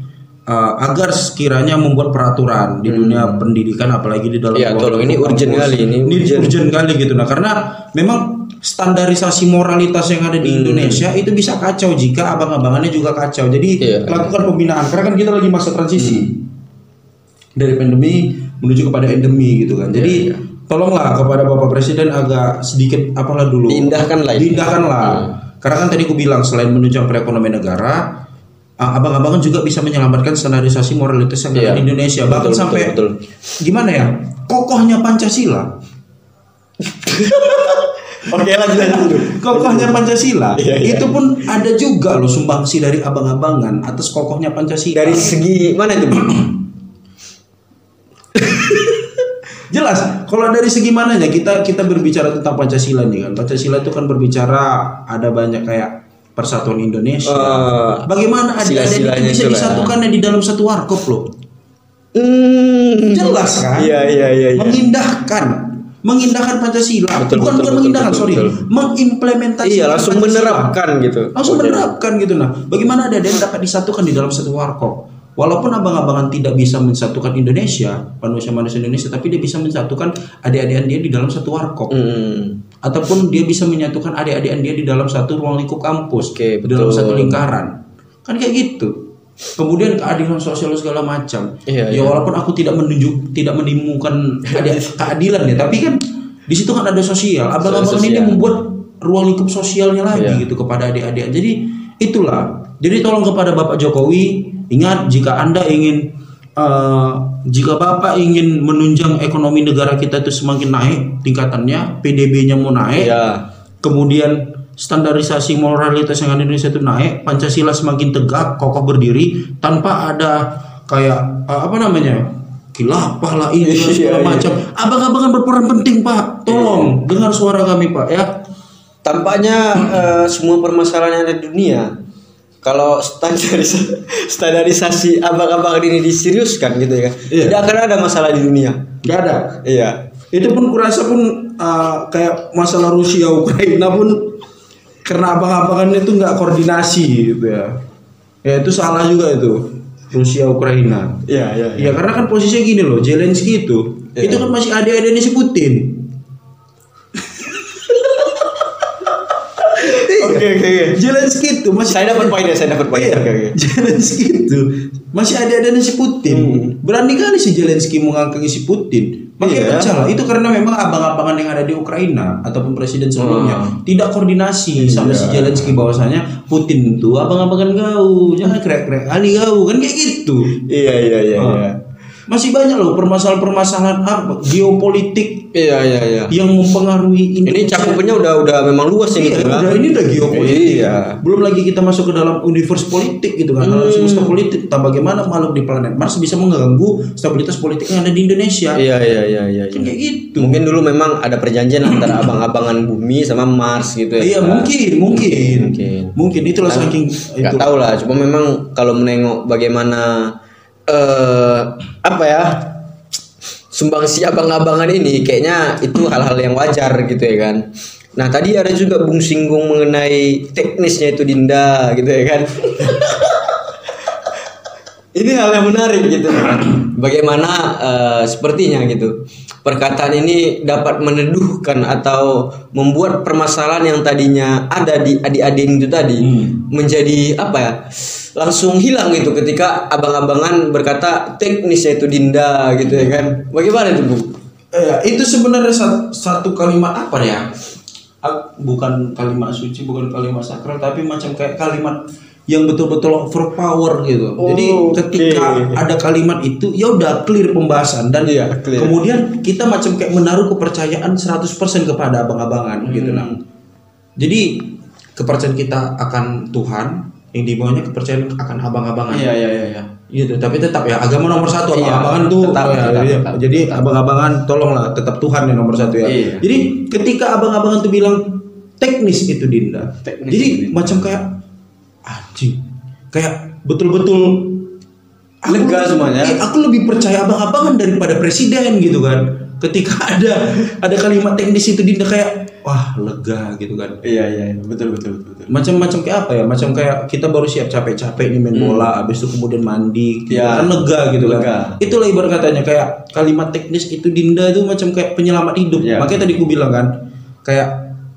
uh, agar sekiranya membuat peraturan di dunia pendidikan apalagi di dalam Hmm. Tolong. Ini urgent kali, ini Ini urgent. urgent kali gitu nah karena memang standarisasi moralitas yang ada di Indonesia itu bisa kacau jika abang-abangannya juga kacau. Jadi Hmm. Iya. lakukan pembinaan karena kan kita lagi masa transisi dari pandemi menuju kepada endemi gitu kan. Jadi Iya, tolonglah kepada Bapak Presiden agak sedikit apalah dulu. Diindahkan lah itu. Diindahkan lah. Karena kan tadi aku bilang selain menunjang perekonomian negara, ah, abang-abangan juga bisa menyelamatkan standarisasi moralitas yang ada Iya. di Indonesia. Bahkan Betul, sampai betul, gimana ya? Kokohnya Pancasila. Oke, lanjut lanjut. Kokohnya Pancasila. Iya, iya. Itu pun ada juga loh sumbangsi dari abang-abangan atas kokohnya Pancasila. Dari segi mana itu? Jelas, kalau dari segi mananya kita kita berbicara tentang Pancasila nih kan. Pancasila itu kan berbicara ada banyak kayak persatuan Indonesia. Eh, Bagaimana adik-adik itu bisa itu lah. disatukannya di dalam satu warkop loh? Hmm. Jelas kan? Iya iya iya. iya. Mengindahkan, mengindahkan Pancasila. Betul, bukan betul, bukan betul, mengindahkan, betul, sorry, betul. mengimplementasikan. Iya langsung Pancasila. menerapkan gitu. Langsung menerapkan gitu nah. Bagaimana ada yang dapat disatukan di dalam satu warkop? Walaupun abang-abangan tidak bisa mensatukan Indonesia, manusia-manusia Indonesia, tapi dia bisa mensatukan adik-adikan dia di dalam satu warkop. Hmm. Ataupun dia bisa menyatukan adik-adikan dia di dalam satu ruang lingkup kampus, Oke, di dalam betul. satu lingkaran. Kan kayak gitu. Kemudian keadilan sosial segala macam. Iya, ya iya. walaupun aku tidak menunjuk, tidak menimbulkan adi- keadilan ya, tapi kan di situ kan ada sosial. Abang-abangan ini membuat ruang lingkup sosialnya lagi Iya. gitu kepada adik-adik. Jadi itulah. Jadi tolong kepada Bapak Jokowi ingat jika anda ingin eh, jika Bapak ingin menunjang ekonomi negara kita itu semakin naik tingkatannya, PDB-nya mau naik, Iya. kemudian standarisasi moralitas yang ada di Indonesia itu naik, Pancasila semakin tegak, kokoh berdiri tanpa ada kayak eh, apa namanya? khilafah lah ini Iya, segala iya. macam. Abang-abangan berperan penting, Pak. Tolong dengar suara kami, Pak, ya. Tampaknya eh, semua permasalahan yang ada di dunia kalau standaris standarisasi abang-abangan ini diseriuskan gitu ya kan. Iya. Tidak akan ada masalah di dunia. Gak ada. Iya. itu pun kurasa pun uh, kayak masalah Rusia Ukraina pun karena abang-abangan itu nggak koordinasi gitu ya ya itu salah juga itu Rusia Ukraina Iya, iya, ya karena kan posisinya gini loh Zelensky itu Iya. itu kan masih adik-adiknya si Putin Oke, oke, oke. Zelensky itu masih Saya dapat poinnya, saya dapat poinnya. Iya, Oke, oke. Zelensky itu masih ada-adanya si Putin. Berani kali si Zelensky mengangkangi si Putin. Makanya Hmm. Iya. Itu karena memang abang-abangan yang ada di Ukraina ataupun presiden sebelumnya tidak koordinasi sama si Iya. Zelensky bahwasanya Putin itu abang-abangan gau, jangan krek-krek kali gau kan kayak gitu. Iya, iya, iya, Ah. iya. Masih banyak loh permasalahan-permasalahan apa geopolitik Iya, iya, iya. yang mempengaruhi Ini Indonesia. cakupannya udah udah memang luas ini Iya, gitu kan. udah ini udah geopolitik. Iya. Belum lagi kita masuk ke dalam universe politik gitu kan, Hmm. alam semesta politik. Tentang bagaimana makhluk di planet Mars bisa mengganggu stabilitas politik yang ada di Indonesia. Iya, iya, iya, iya. Kan iya. kayak gitu. Mungkin dulu memang ada perjanjian antara abang-abangan bumi sama Mars gitu ya. Iya kan? mungkin, mungkin, Mungkin. mungkin itulah saking Nggak itu. tahu lah, cuma memang kalau menengok bagaimana eh apa ya sumbangsi abang-abangan ini kayaknya itu hal-hal yang wajar gitu ya kan. Nah tadi ada juga Bung singgung mengenai teknisnya itu Dinda gitu ya kan. ini hal yang menarik gitu kan. Bagaimana eh, sepertinya gitu perkataan ini dapat meneduhkan atau membuat permasalahan yang tadinya ada di adik-adik itu tadi menjadi apa ya langsung hilang gitu ketika abang-abangan berkata teknisnya itu Dinda gitu ya kan. Bagaimana itu Bu? Eh, itu sebenarnya sat- satu kalimat apa ya? Bukan kalimat suci, bukan kalimat sakral, tapi macam kayak kalimat yang betul-betul overpower gitu. Jadi Oke. ketika ada kalimat itu, ya udah clear pembahasan dan Iya, clear. kemudian kita macam kayak menaruh kepercayaan 100% kepada abang-abangan gitu nah. Jadi kepercayaan kita akan Tuhan yang di bawahnya kepercayaan akan abang-abangan. iya iya. Gitu, tapi tetap ya agama nomor satu Iya, abang-abangan tuh tetap, ya, tetap, iya. tetap, jadi abang-abangan tolonglah tetap Tuhan yang nomor satu ya. Iya. Jadi ketika abang-abangan tuh bilang teknis itu Dinda, Teknis jadi itu macam kayak anjing, kayak betul-betul aku- Lega semuanya. eh, aku lebih percaya abang-abangan daripada presiden gitu kan. Ketika ada ada kalimat teknis itu Dinda kayak wah lega gitu kan Iya iya betul betul betul. betul. macam-macam kayak apa ya macam kayak kita baru siap capek-capek nih main bola habis itu kemudian mandi gitu Ya. kan lega gitu Lega. kan itulah ibarat katanya kayak kalimat teknis itu Dinda itu macam kayak penyelamat hidup Ya. makanya tadi aku bilang kan kayak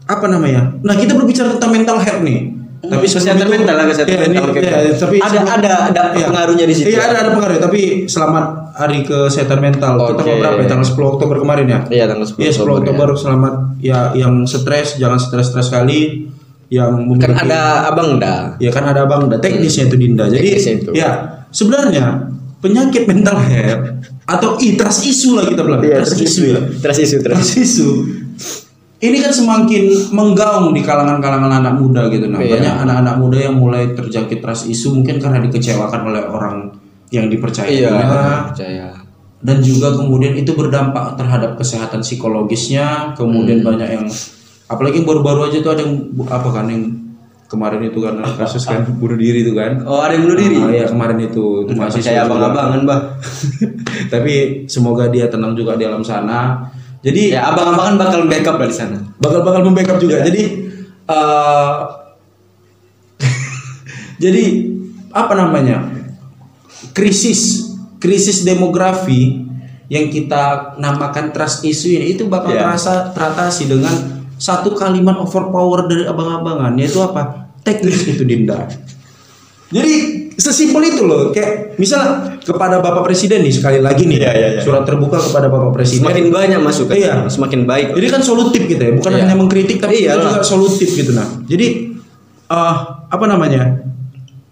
apa namanya nah kita berbicara tentang mental health nih tapi kesehatan itu- mental lah kesehatan Ya, mental. ya, oke. tapi ada sebelum- ada ada Iya. pengaruhnya di situ. Iya ada ada pengaruh tapi selamat hari kesehatan mental kita Oke. mau berapa ya? tanggal 10 Oktober kemarin ya Iya tanggal 10 Iya 10 Oktober selamat ya yang stres jangan stres-stres kali yang Kan memiliki ada abang dah. Ya kan ada bang, teknisnya itu Dinda. Jadi Teknisnya itu. ya sebenarnya penyakit mental health atau i trust issue lah kita bilang. trust issue ya. Trust issue trust. Trust issue. Ini kan semakin menggaung di kalangan-kalangan anak muda gitu. Nah, Iya. banyak anak-anak muda yang mulai terjangkit trust issue mungkin karena dikecewakan oleh orang yang dipercayainya Iya percaya. dan juga kemudian itu berdampak terhadap kesehatan psikologisnya kemudian Hmm. banyak yang apalagi baru-baru aja tuh ada yang apa kan yang kemarin itu kan ada kasus kan bunuh diri itu kan Oh ada yang bunuh diri. Ah, iya kemarin itu itu Masih saya abang-abangan bah. tapi semoga dia tenang juga di alam sana jadi Ya abang-abangan bakal backup dari sana. bakal bakal membackup juga. Jadi eh, jadi apa namanya krisis krisis demografi yang kita namakan trust issue ini itu bakal Ya. terasa teratasi dengan satu kalimat overpower dari abang-abangan yaitu apa teknis itu Dinda. Jadi sesimpel itu loh kayak misal kepada Bapak Presiden nih sekali lagi nih Iya, iya, iya. surat terbuka kepada Bapak Presiden Semakin banyak masukan. Iya. Semakin baik. jadi kan solutif gitu ya, bukan hanya mengkritik tapi Iya juga solutif gitu nah. Jadi eh apa namanya?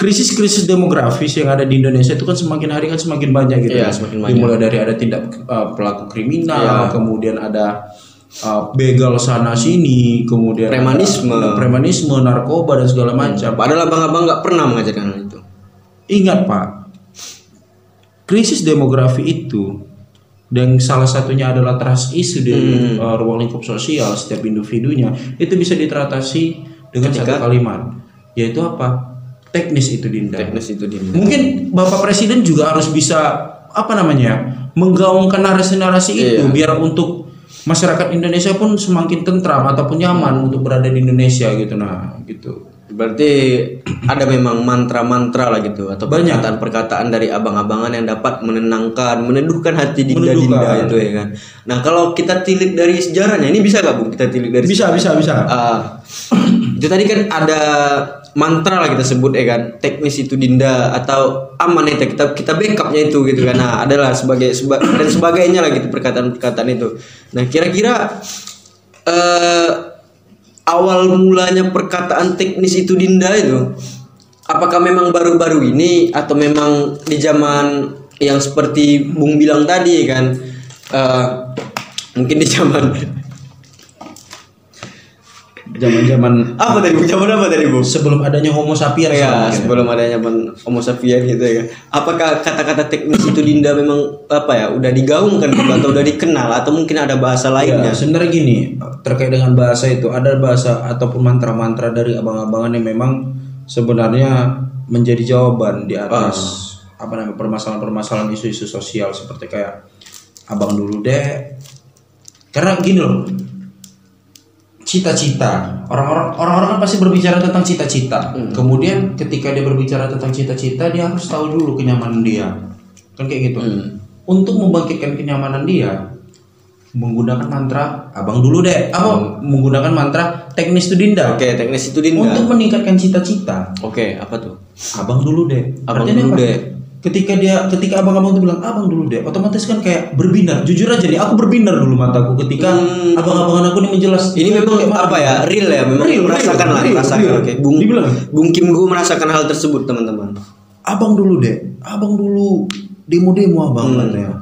krisis-krisis demografis yang ada di Indonesia itu kan semakin hari kan semakin banyak gitu. Kan. semakin banyak. Dimulai dari ada tindak uh, pelaku kriminal, kemudian ada uh, begal sana sini, kemudian Premanisme. ada premanisme, narkoba dan segala macam. Padahal abang-abang nggak pernah mengajarkan. Ingat Pak, krisis demografi itu dan salah satunya adalah trust isu di Hmm. uh, ruang lingkup sosial setiap individunya itu bisa teratasi dengan Ketika- satu kalimat yaitu apa teknis itu Dinda Teknis itu dia. mungkin Bapak Presiden juga harus bisa apa namanya menggaungkan narasi-narasi itu Iya. biar untuk masyarakat Indonesia pun semakin tentram ataupun nyaman untuk berada di Indonesia gitu nah gitu Berarti ada memang mantra-mantra lah gitu atau Banyak. perkataan-perkataan dari abang-abangan yang dapat menenangkan, meneduhkan hati dinda-dinda itu ya kan. Nah kalau kita tilik dari sejarahnya ini bisa gak bu? Kita tilik dari bisa bisa bisa. Ah, itu tadi kan ada mantra lah kita sebut ya kan teknis itu dinda atau aman itu kita kita backupnya itu gitu kan. Nah adalah sebagai seba- dan sebagainya lah gitu perkataan-perkataan itu. Nah kira-kira eh awal mulanya perkataan teknis itu dinda itu apakah memang baru-baru ini atau memang di zaman yang seperti Bung bilang tadi kan eh, mungkin di zaman zaman-zaman apa tadi Bung? Zaman apa tadi Bu? sebelum adanya Homo sapiens Ya, mungkin. sebelum adanya Homo sapiens gitu ya. Apakah kata-kata teknis itu Dinda memang apa ya, udah digaungkan gitu, atau udah dikenal atau mungkin ada bahasa lainnya? Ya, sebenarnya gini terkait dengan bahasa itu ada bahasa ataupun mantra-mantra dari abang-abangan yang memang sebenarnya menjadi jawaban di atas apa namanya permasalahan-permasalahan isu-isu sosial seperti kayak abang dulu deh karena gini loh cita-cita. Orang-orang orang-orang kan pasti berbicara tentang cita-cita. Kemudian ketika dia berbicara tentang cita-cita dia harus tahu dulu kenyamanan dia. Kan kayak gitu. Untuk membangkitkan kenyamanan dia menggunakan mantra abang dulu deh. Apa? Menggunakan mantra teknis itu dinda. Oke, teknis itu Dinda. untuk meningkatkan cita-cita. Oke, apa tuh? abang dulu deh. Abang Artinya dulu deh. Ketika dia ketika abang-abang tuh bilang abang dulu deh otomatis kan kayak berbinar jujur aja nih aku berbinar dulu mataku ketika Hmm. abang-abangan aku ini menjelas Ini memang kayak apa ya? Real ya, memang Real, merasakan real, lah, real, merasakan. real. Oke, Bung Dibilang. Bung Kim Gu merasakan hal tersebut, teman-teman. abang dulu deh abang dulu demo-demo abang Hmm. katanya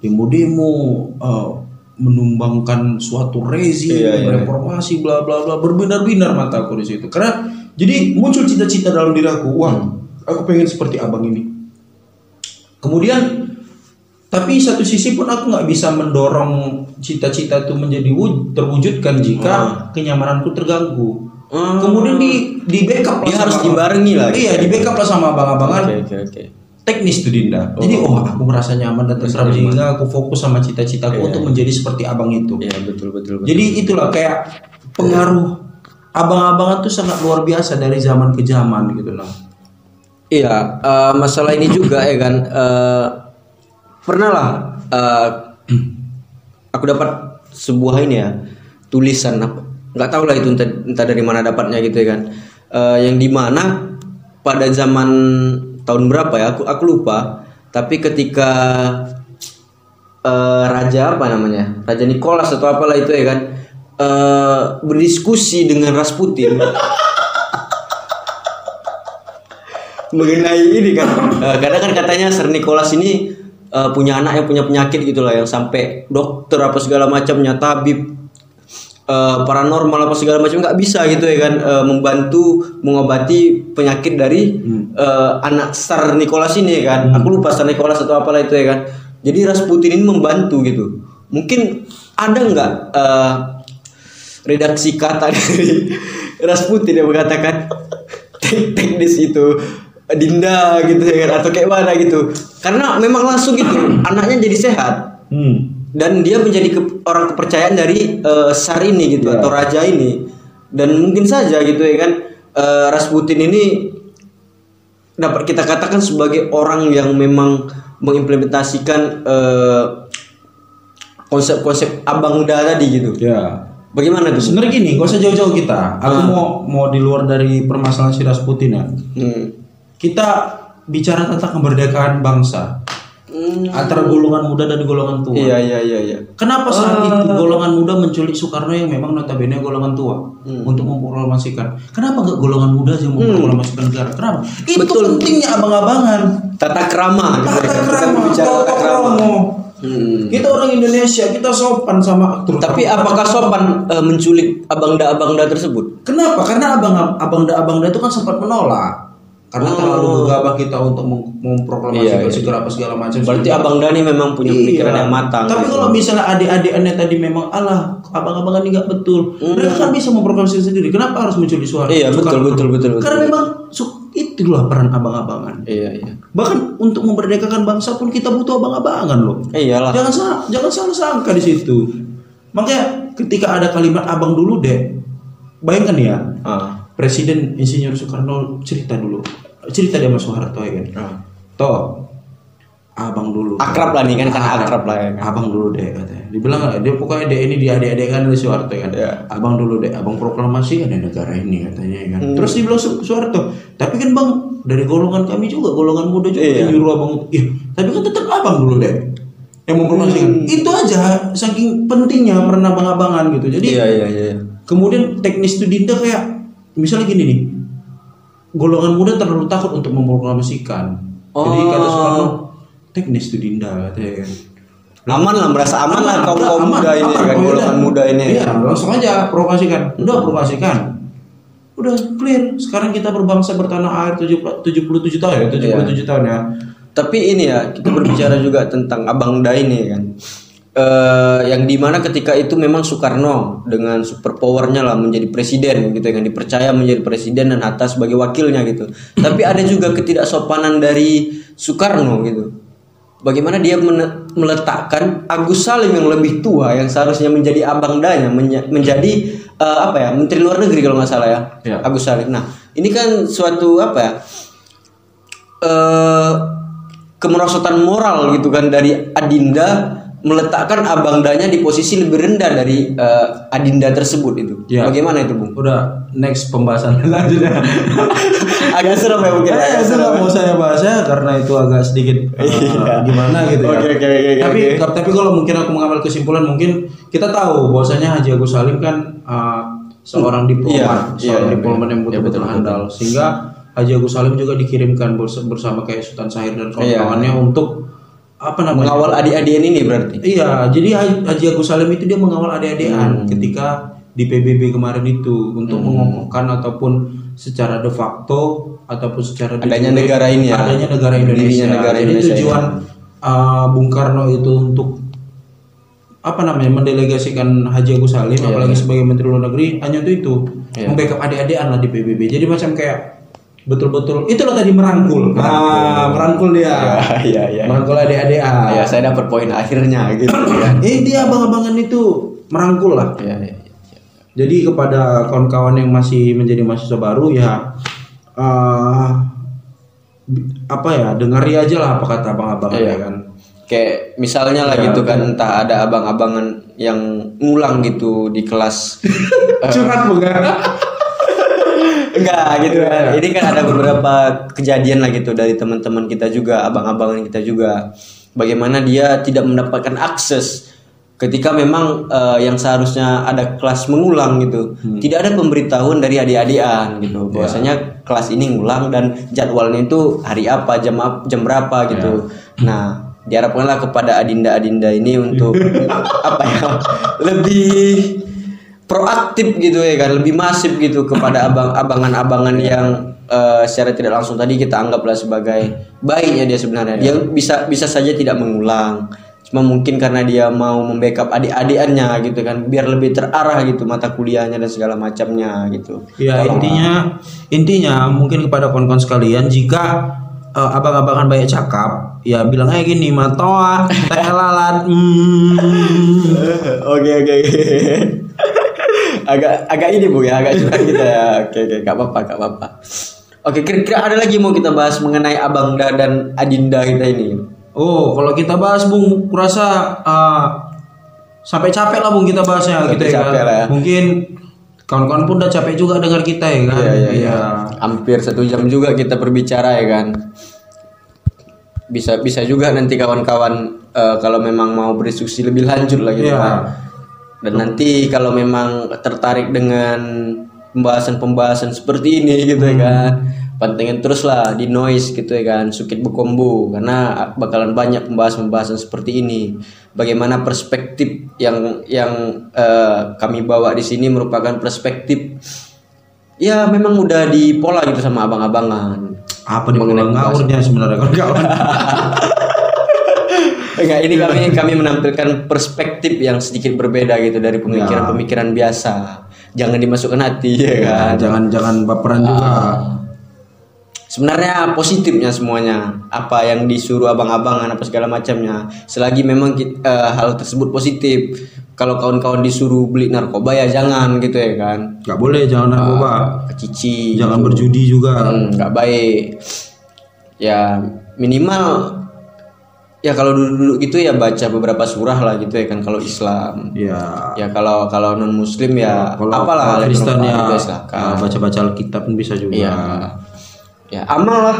demo-demo uh, menumbangkan suatu rezim Iya, iya. reformasi bla bla bla berbinar-binar mataku di situ karena jadi muncul cita-cita dalam diri aku wah Hmm. aku pengen seperti abang ini kemudian tapi satu sisi pun aku nggak bisa mendorong cita-cita itu menjadi wujud, terwujudkan jika kenyamananku terganggu Hmm. kemudian di di backup Dia sama harus abang- dibarengi lah. iya di backup lah sama abang-abangan Oke, oke, oke. teknis tuh Dinda. Jadi oh aku merasa nyaman dan nyaman. sehingga aku fokus sama cita-citaku Iya, untuk menjadi seperti abang itu. Iya, betul betul betul. Jadi itulah kayak pengaruh abang-abangan tuh sangat luar biasa dari zaman ke zaman gitu loh. Iya, eh, masalah ini juga ya kan. eh, pernah lah eh, aku dapat sebuah ini ya tulisan apa nggak tahu lah itu entah, entah dari mana dapatnya gitu ya kan. Eh, yang di mana pada zaman tahun berapa ya aku aku lupa. Tapi ketika eh, raja apa namanya raja Nicholas atau apalah itu ya kan eh, berdiskusi dengan Rasputin mengenai ini kan. Eh, karena kan katanya Sir Nicholas ini eh, punya anak yang punya penyakit gitulah yang sampai dokter apa segala macamnya tabib eh, paranormal apa segala macam nggak bisa gitu ya kan eh, membantu mengobati penyakit dari eh, anak Sir Nicholas ini ya kan. Aku lupa Sir Nicholas atau apalah itu ya kan. Jadi Rasputin ini membantu gitu. Mungkin ada nggak eh, redaksi kata dari Rasputin yang mengatakan tek- teknis itu Dinda gitu ya kan atau kayak mana gitu karena memang langsung gitu anaknya jadi sehat Hmm. dan dia menjadi ke- orang kepercayaan dari eh, Sar ini gitu Ya. atau raja ini dan mungkin saja gitu ya kan eh, Rasputin ini dapat kita katakan sebagai orang yang memang mengimplementasikan eh, konsep-konsep abang udah tadi gitu Ya. bagaimana tuh Sebenarnya gini, gak usah jauh-jauh kita. Aku Ah. mau mau di luar dari permasalahan si Rasputin ya. Hmm. Kita bicara tentang kemerdekaan bangsa. antara golongan muda dan golongan tua. Iya iya iya iya. Kenapa saat itu golongan muda menculik Soekarno yang memang notabene golongan tua untuk memproklamasikan? Kenapa nggak golongan muda yang memproklamasikan negara? Kenapa? Itu pentingnya abang-abangan. Tata krama gitu ya. Tata berbicara tata krama. Hmm. Kita orang Indonesia, kita sopan sama terutama- Tapi apakah sopan eh, menculik abangda-abangda tersebut? Kenapa? Karena abang abangda abangda itu kan sempat menolak. Karena terlalu gegabah kita untuk mem- Oh. Iya, memproklamasikan iya. segera apa segala macam. Berarti abangda ini memang punya pemikiran Iya. yang matang. Tapi gitu. kalau misalnya adik-adikannya tadi memang alah abang-abangan ini nggak betul, mereka kan bisa memproklamasikan sendiri. Kenapa harus menculik suara? Hmm. Iya, betul, betul, betul, betul. Karena memang su- itulah peran abang-abangan. Iya iya. Bahkan untuk memerdekakan bangsa pun kita butuh abang-abangan loh. Iyalah. Jangan salah, jangan salah sangka di situ. Makanya ketika ada kalimat abang dulu deh, bayangkan ya, Ah. Presiden Insinyur Soekarno cerita dulu, cerita dia sama Soeharto ya kan. Ah. Toh, abang dulu. Akrab lah nih kan kan akrab lah ya. kan. Abang dulu deh katanya. Dibilang nggak, dia pokoknya deh ini dia adik-adik kan dari Soeharto kan. Iya. Abang dulu deh, abang proklamasi ada negara ini katanya ya kan. Hmm. Terus dibilang Su- Soeharto, tapi kan bang dari golongan kami juga, golongan muda juga yang nyuruh abang. Iya, tapi kan tetap abang dulu deh yang memproklamasikan. Hmm. Itu aja saking pentingnya peran abang-abangan gitu. Jadi Iya iya iya. kemudian teknis studinda kayak misalnya gini nih, golongan muda terlalu takut untuk memproklamasikan. Jadi Oh. kata Soekarno, teknis studinda katanya kan. Aman lah merasa aman, lah kaum kaum aman, muda ini aman. kan golongan muda ini. Iya, langsung aja provokasikan. Udah provokasikan. Udah clear. Sekarang kita berbangsa bertanah air 70 77 tahun ya, 77 tahun ya. Tapi ini ya kita berbicara juga tentang Abang Da ini kan. Eh yang di mana ketika itu memang Soekarno dengan super powernya lah menjadi presiden gitu kan dipercaya menjadi presiden dan atas sebagai wakilnya gitu. Tapi ada juga ketidaksopanan dari Soekarno gitu. Bagaimana dia meletakkan Agus Salim yang lebih tua yang seharusnya menjadi abang danya menja- menjadi eh, apa ya menteri luar negeri kalau nggak salah ya Iya. Agus Salim. Nah ini kan suatu apa ya eh kemerosotan moral gitu kan dari Adinda meletakkan abangdanya di posisi lebih rendah dari eh, Adinda tersebut itu. Ya. Bagaimana itu, Bung? Udah next pembahasan lanjutnya. Agak serem ya mungkin. Ya, agak serem. mau saya bahas ya karena itu agak sedikit uh, gimana gitu ya. Oke, oke, oke, oke, tapi oke. tapi kalau mungkin aku mengambil kesimpulan mungkin kita tahu bahwasanya Haji Agus Salim kan uh, seorang diplomat, Iya, seorang iya, diplomat iya. yang Iya, betul-betul betul, handal sehingga Haji Agus Salim juga dikirimkan bers- bersama kayak Sultan Syahir dan kawan-kawannya untuk apa namanya? Mengawal adik-adik ini berarti. Iya, jadi Haji Agus Salim itu dia mengawal adik-adikan ketika di PBB kemarin itu untuk mengokohkan ataupun secara de facto ataupun secara Adanya jure negara ini ya. adanya negara Indonesia. Negara jadi Indonesia tujuan uh, Bung Karno itu untuk apa namanya mendelegasikan Haji Agus Salim Iya, apalagi sebagai Menteri Luar Negeri hanya untuk itu Iya. membackup adik-adikan lah di PBB. Jadi macam kayak betul-betul itulah tadi merangkul. Ah, merangkul dia. Iya, iya. Merangkul adik-adikan. Ya, saya dapat poin akhirnya gitu kan. Eh dia abang-abangan itu merangkul lah. Iya, iya. Jadi kepada kawan-kawan yang masih menjadi mahasiswa baru ya bi- apa ya dengari aja lah apa kata abang-abangan Iya. ya kan. Kayak misalnya lah gitu kan entah ada abang-abangan yang ngulang gitu di kelas Curhat bukan? Enggak gitu kan. Ini kan ada beberapa kejadian lah gitu dari teman-teman kita juga, abang-abangan kita juga. Bagaimana dia tidak mendapatkan akses ketika memang eh, yang seharusnya ada kelas mengulang gitu. Tidak ada pemberitahuan dari adik-adikan gitu. Bahwasanya kelas ini ngulang dan jadwalnya itu hari apa, jam jam berapa gitu. Nah, diharapkanlah kepada adinda-adinda ini untuk apa ya? Lebih proaktif gitu ya kan lebih masif gitu kepada abang abangan-abangan yang eh, secara tidak langsung tadi kita anggaplah sebagai baiknya dia sebenarnya. Dia bisa bisa saja tidak mengulang. Cuma mungkin karena dia mau membackup adik-adikannya gitu kan biar lebih terarah gitu mata kuliahnya dan segala macamnya gitu. Ya intinya intinya mungkin kepada kawan-kawan sekalian jika eh, abang-abangan banyak cakap ya bilang aja gini matoa teh lalat. Hmm. oke oke agak agak ini bu ya agak curhat kita ya oke oke gak apa-apa gak apa-apa oke kira-kira ada lagi mau kita bahas mengenai abangda dan adinda kita ini Oh, kalau kita bahas Bung, kurasa uh, sampai capek lah Bung kita bahasnya Sampai gitu ya. capek kan. lah ya. Mungkin kawan-kawan pun udah capek juga dengar kita ya kan. Iya, iya, iya. Hampir satu jam juga kita berbicara ya kan. bisa bisa juga nanti kawan-kawan eh, kalau memang mau berdiskusi lebih lanjut lah gitu Iya. kan. Dan nanti kalau memang tertarik dengan pembahasan-pembahasan seperti ini gitu ya kan, pantengin terus lah di noise gitu ya kan, sukit bekombu karena bakalan banyak pembahasan-pembahasan seperti ini. Bagaimana perspektif yang yang eh, kami bawa di sini merupakan perspektif ya memang udah dipola gitu sama abang-abangan. Apa di mengenai ngawurnya sebenarnya kawan-kawan? Enggak, ini kami kami menampilkan perspektif yang sedikit berbeda gitu dari pemikiran-pemikiran biasa. Jangan dimasukkan hati ya kan. jangan jangan baperan juga. Sebenarnya positifnya semuanya apa yang disuruh abang-abangan apa segala macamnya. Selagi memang ki- eh, hal tersebut positif. Kalau kawan-kawan disuruh beli narkoba ya jangan gitu ya kan. Gak boleh jangan narkoba. Kecici. Jangan berjudi juga. Hmm, nggak baik ya minimal ya kalau dulu dulu gitu ya baca beberapa surah lah gitu ya kan kalau Islam Ya. ya kalau kalau non Muslim ya Kalau apalah kalau Kristen ya, ya, silakan. baca-baca Alkitab pun bisa juga. Iya. ya amal lah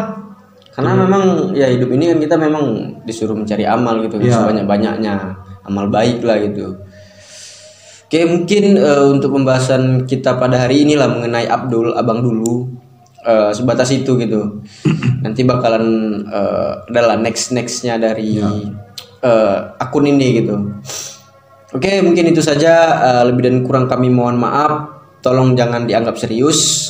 karena memang ya hidup ini kan kita memang disuruh mencari amal gitu Iya. sebanyak banyaknya amal baik lah gitu oke mungkin eh, untuk pembahasan kita pada hari ini lah mengenai Abdul abang dulu eh, sebatas itu gitu. Nanti bakalan eh, adalah next nextnya dari eh, akun ini gitu. Oke mungkin itu saja. Eh, lebih dan kurang kami mohon maaf. Tolong jangan dianggap serius